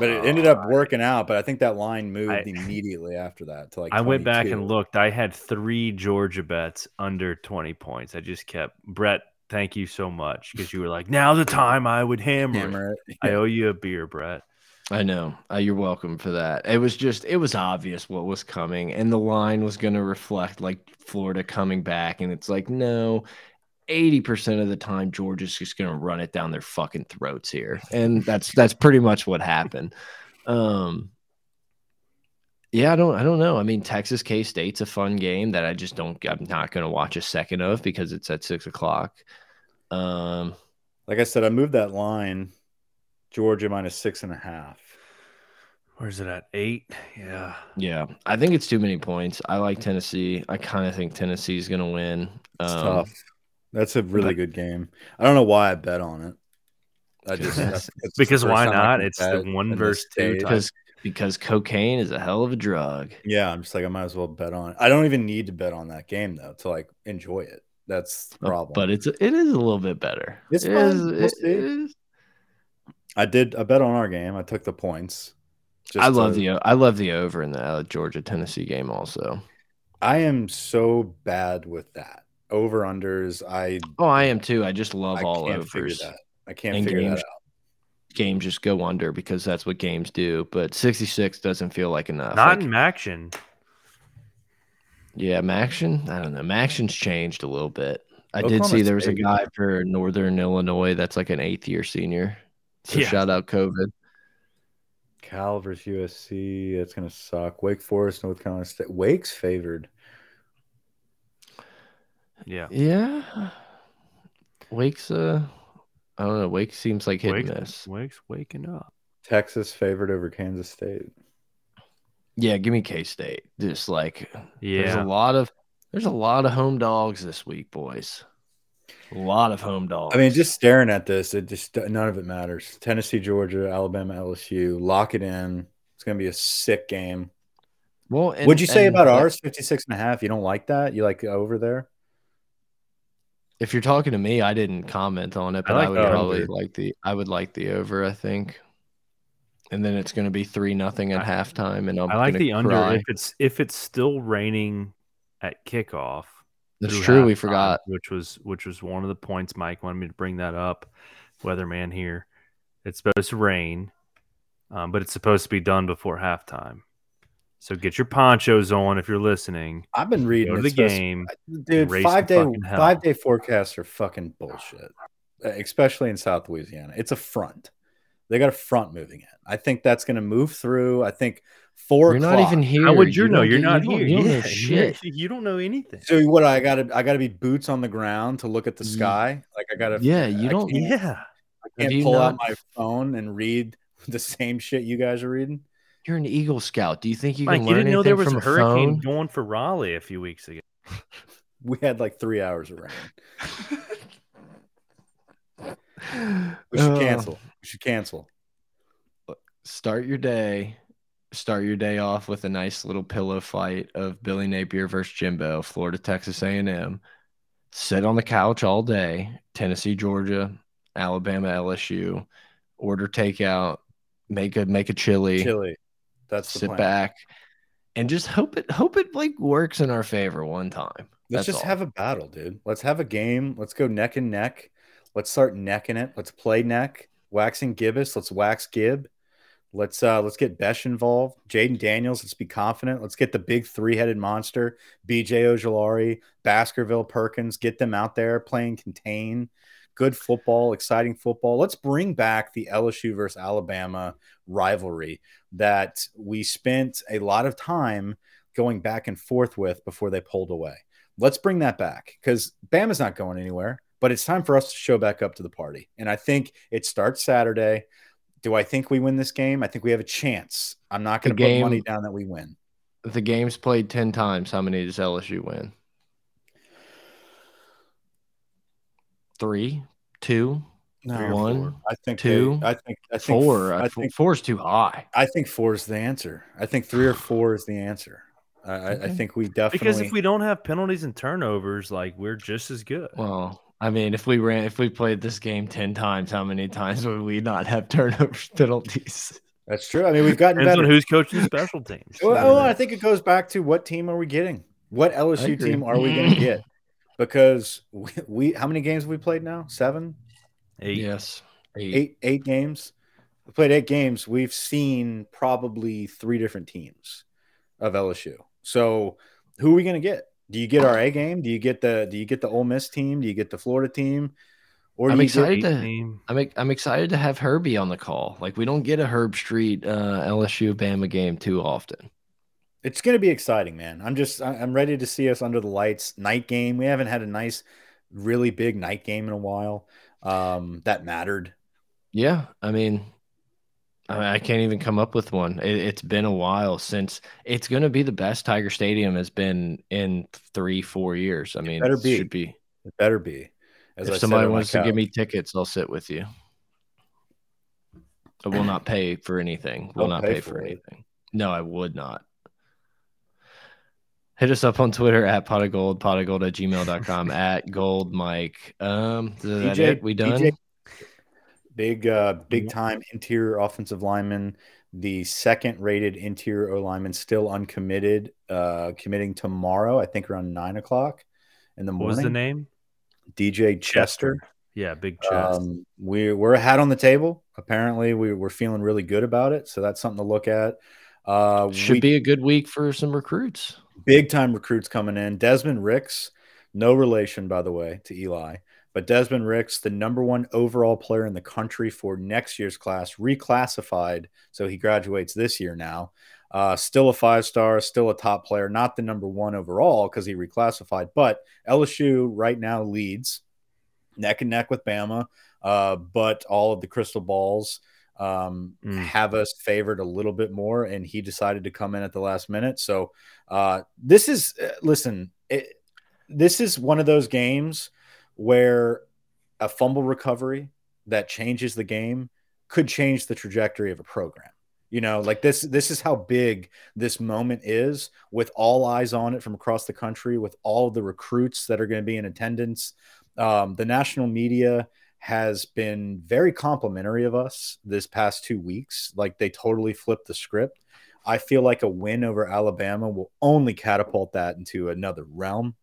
But it ended up oh. working out. But I think that line moved I- immediately after that to like I went back and looked. I had three Georgia bets under 20 points. I just kept Brett. Thank you so much because you were like, now the time I would hammer. it." hammer it. I *laughs* owe you a beer, Brett. I know. Uh, you're welcome for that. It was just, it was obvious what was coming, and the line was going to reflect like Florida coming back. And it's like, no, 80% of the time, Georgia's just going to run it down their fucking throats here. And that's, that's pretty much what happened. Um, yeah, I don't, I don't know. I mean, Texas K State's a fun game that I just don't, I'm not going to watch a second of because it's at six o'clock. Um, Like I said, I moved that line. Georgia minus six and a half. Where's it at? Eight? Yeah. Yeah, I think it's too many points. I like Tennessee. I kind of think Tennessee's going to win. It's Um, tough. That's a really but- good game. I don't know why I bet on it. I just Yes. it's Because the why not? It's the one in this versus two stage. because because cocaine is a hell of a drug. Yeah, I'm just like I might as well bet on it. I don't even need to bet on that game though to like enjoy it. That's the problem. But it's it is a little bit better. It's It fun. is- We'll see. is. I did. I bet on our game. I took the points. just I love to- the I love the over in the uh, Georgia Tennessee game also. I am so bad with that over unders. I Oh, I am too. I just love I all can't overs. that. I can't And figure games. that out. Games just go under because that's what games do. But 66 doesn't feel like enough. Not Like, in action. yeah, Maction. I don't know. Maction's changed a little bit. I did see there was a guy for Northern Illinois that's like an eighth year senior. So Yeah. shout out COVID. Cal versus USC. It's gonna suck. Wake Forest, North Carolina State. Wake's favored. Yeah. Yeah. Wake's uh I don't know. Wake seems like hit Wake's, and miss. Wake's waking up. Texas favored over Kansas State. Yeah, give me K State. Just like yeah. there's a lot of There's a lot of home dogs this week, boys. A lot of home dogs. I mean, just staring at this, it just none of it matters. Tennessee, Georgia, Alabama, LSU. Lock it in. It's going to be a sick game. well, and- What'd you say and about ours? 56 and a half. You don't like that? You like over there? If you're talking to me, I didn't comment on it, but I, like would probably under. like the I would like the over. I think, and then it's going to be three nothing at I- halftime, and I'm I like gonna the under if it's if it's still raining at kickoff. That's through true. We halftime, forgot. which was which was one of the points Mike wanted me to bring that up. Weatherman here. It's supposed to rain, um, but it's supposed to be done before halftime. So get your ponchos on if you're listening. I've been reading Go to the it's supposed- game. Dude, five day five day forecasts are fucking bullshit, uh, especially in South Louisiana. It's a front. They got a front moving in. I think that's going to move through. I think 4 You're not o'clock- even here. How would you, know? You're not you here. You don't know Yeah, shit. You, you don't know anything. So what? I got to I got to be boots on the ground to look at the sky. Like I got to. Yeah, you I don't- Yeah. I can't you pull out my phone and read *laughs* the same shit you guys are reading. You're an Eagle Scout. Do you think you Mike, can you learn didn't know there was a hurricane phone? going for Raleigh a few weeks ago. We had like three hours of rain. *laughs* We should Uh, cancel. We should cancel. start your day start your day off with a nice little pillow fight of billy napier versus jimbo florida texas a&m sit on the couch all day tennessee georgia alabama lsu order takeout make a make a chili, Chili. That's sit plan. back and just hope it hope it like works in our favor one time Let's That's just all. have a battle, dude. Let's have a game. Let's go neck and neck. Let's start necking it. Let's play neck. Waxing Gibbous. Let's wax Gib. Let's uh let's get Bech involved. Jayden Daniels. Let's be confident. Let's get the big three-headed monster. BJ Ojulari, Baskerville, Perkins. Get them out there playing contain. Good football, exciting football. Let's bring back the LSU versus Alabama rivalry that we spent a lot of time going back and forth with before they pulled away. Let's bring that back because Bama's not going anywhere, but it's time for us to show back up to the party. And I think it starts Saturday. Do I think we win this game? I think we have a chance. I'm not going to put money down that we win. the game's played 10 times how many does lsu win three two No, One, four. I think two, they- I think I think four I I think four is too high I think four is the answer. I think three or *sighs* four is the answer. I, I, I think we definitely Because if we don't have penalties and turnovers, like we're just as good. Well, I mean, if we ran, if we played this game ten times, how many times would we not have *laughs* turnovers penalties? That's true. I mean, we've gotten Depends better. who's coaching special teams. Well, well, I think it goes back to what team are we getting? What LSU team are we going to *clears throat* get? Because we, we, how many games have we played now? Seven, Eight. Yes, eight. eight, eight games. We played eight games. We've seen probably three different teams of LSU. So, who are we going to get? Do you get our A game? Do you get the Do you get the Ole Miss team? Do you get the Florida team? Or I'm excited to- Team. I'm I'm excited to have Herbie on the call. Like we don't get a Herbstreit uh, LSU Bama game too often. it's going to be exciting, man. I'm just I- I'm ready to see us under the lights. Night game. We haven't had a nice, really big night game in a while. Um, that mattered. Yeah, I mean, I, I can't even come up with one. It, it's been a while since it's going to be the best Tiger Stadium has been in three, four years. I mean, better it be. should be. It better be. As if said somebody wants to give me tickets, I'll sit with you. I will not pay for anything. Will I'll not pay pay, for for it. anything. No, I would not. Hit us up on Twitter at pod of geauxld, pod of geauxld at gmail.com, at geauxld Mike. Um, is that it? We done? DJ big uh big time interior offensive lineman the second rated interior o lineman still uncommitted uh committing tomorrow i think around nine o'clock in the What morning was the name? dj chester Yeah, big chest. um we we're a hat on the table apparently we, we're feeling really good about it so that's something to look at uh Should we- be a good week for some recruits. big time recruits coming in. Desmond Ricks, no relation, by the way, to Eli, but Desmond Ricks, the number one overall player in the country for next year's class, reclassified. So he graduates this year now. Uh, still a five star, still a top player, not the number one overall because he reclassified, but LSU right now leads neck and neck with Bama. Uh, but all of the crystal balls um, Mm. have us favored a little bit more, and he decided to come in at the last minute. So uh, this is uh, listen. It, this is one of those games where a fumble recovery that changes the game could change the trajectory of a program. You know, like this this is how big this moment is with all eyes on it from across the country with all the recruits that are going to be in attendance. Um, the national media has been very complimentary of us this past 2 weeks. Like they totally flipped the script. I feel like a win over Alabama will only catapult that into another realm.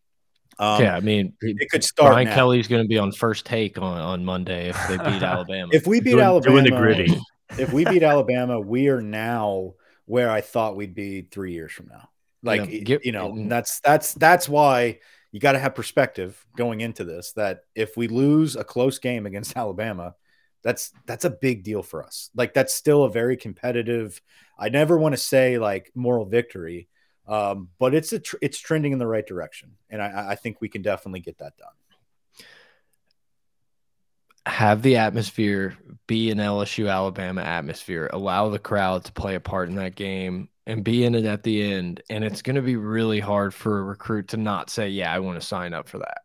Um, yeah, I mean, it could start. Brian now. Kelly's going to be on first take on, on Monday if they beat *laughs* Alabama. If we beat doing, Alabama, doing the gritty. if we beat Alabama, we are now where I thought we'd be three years from now. Like Yeah, get- you know, that's that's that's why you got to have perspective going into this. That if we lose a close game against *laughs* Alabama, that's that's a big deal for us. Like that's still a very competitive. I never want to say like moral victory, um, but it's a tr- it's trending in the right direction, and I, I think we can definitely get that done. have the atmosphere be an LSU Alabama atmosphere, allow the crowd to play a part in that game and be in it at the end. And it's going to be really hard for a recruit to not say, Yeah, I want to sign up for that.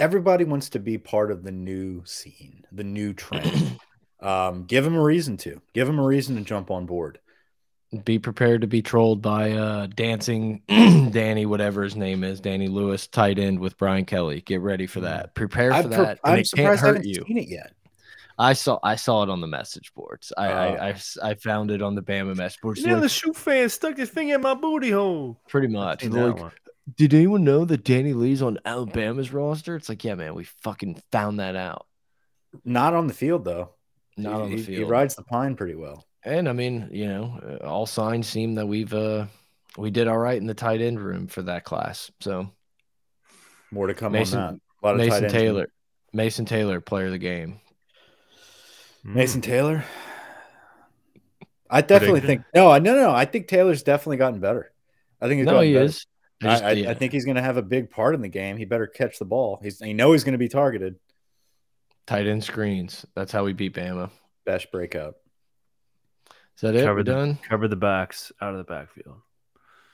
everybody wants to be part of the new scene, the new trend. *clears throat* um, give them a reason to. Give them a reason to jump on board. Be prepared to be trolled by uh, dancing *clears throat* Danny, whatever his name is, Danny Lewis, tight end with Brian Kelly. Get ready for that. Prepare for I'm, that. I'm surprised I haven't you. seen it yet. I saw I saw it on the message boards. I, I I found it on the Bama message boards. Yeah, Like, the shoe fan stuck his finger in my booty hole. pretty much. seen They're that like, one. did anyone know that Danny Lewis on Alabama's roster? It's like, yeah, man, we fucking found that out. Not on the field though. Not on the He- He rides the pine pretty well. And I mean, you know, uh, all signs seem that we've uh we did all right in the tight end room for that class. So More to come Mason- on that. A lot of Mason ends. Taylor, Mason Taylor, player of the game. Mm. Mason Taylor. I definitely Prediction? think no, no, no. I think Taylor's definitely gotten better. I think he's No, he better. is. I I, just- I, yeah. I think he's going to have a big part in the game. He better catch the ball. He's, you know, he's going to be targeted. tight end screens. That's how we beat Bama. Best breakup. Is that it? Cover We're the- done. Cover the backs out of the backfield.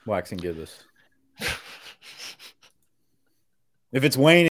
Wax and give us. *laughs* If it's Wayne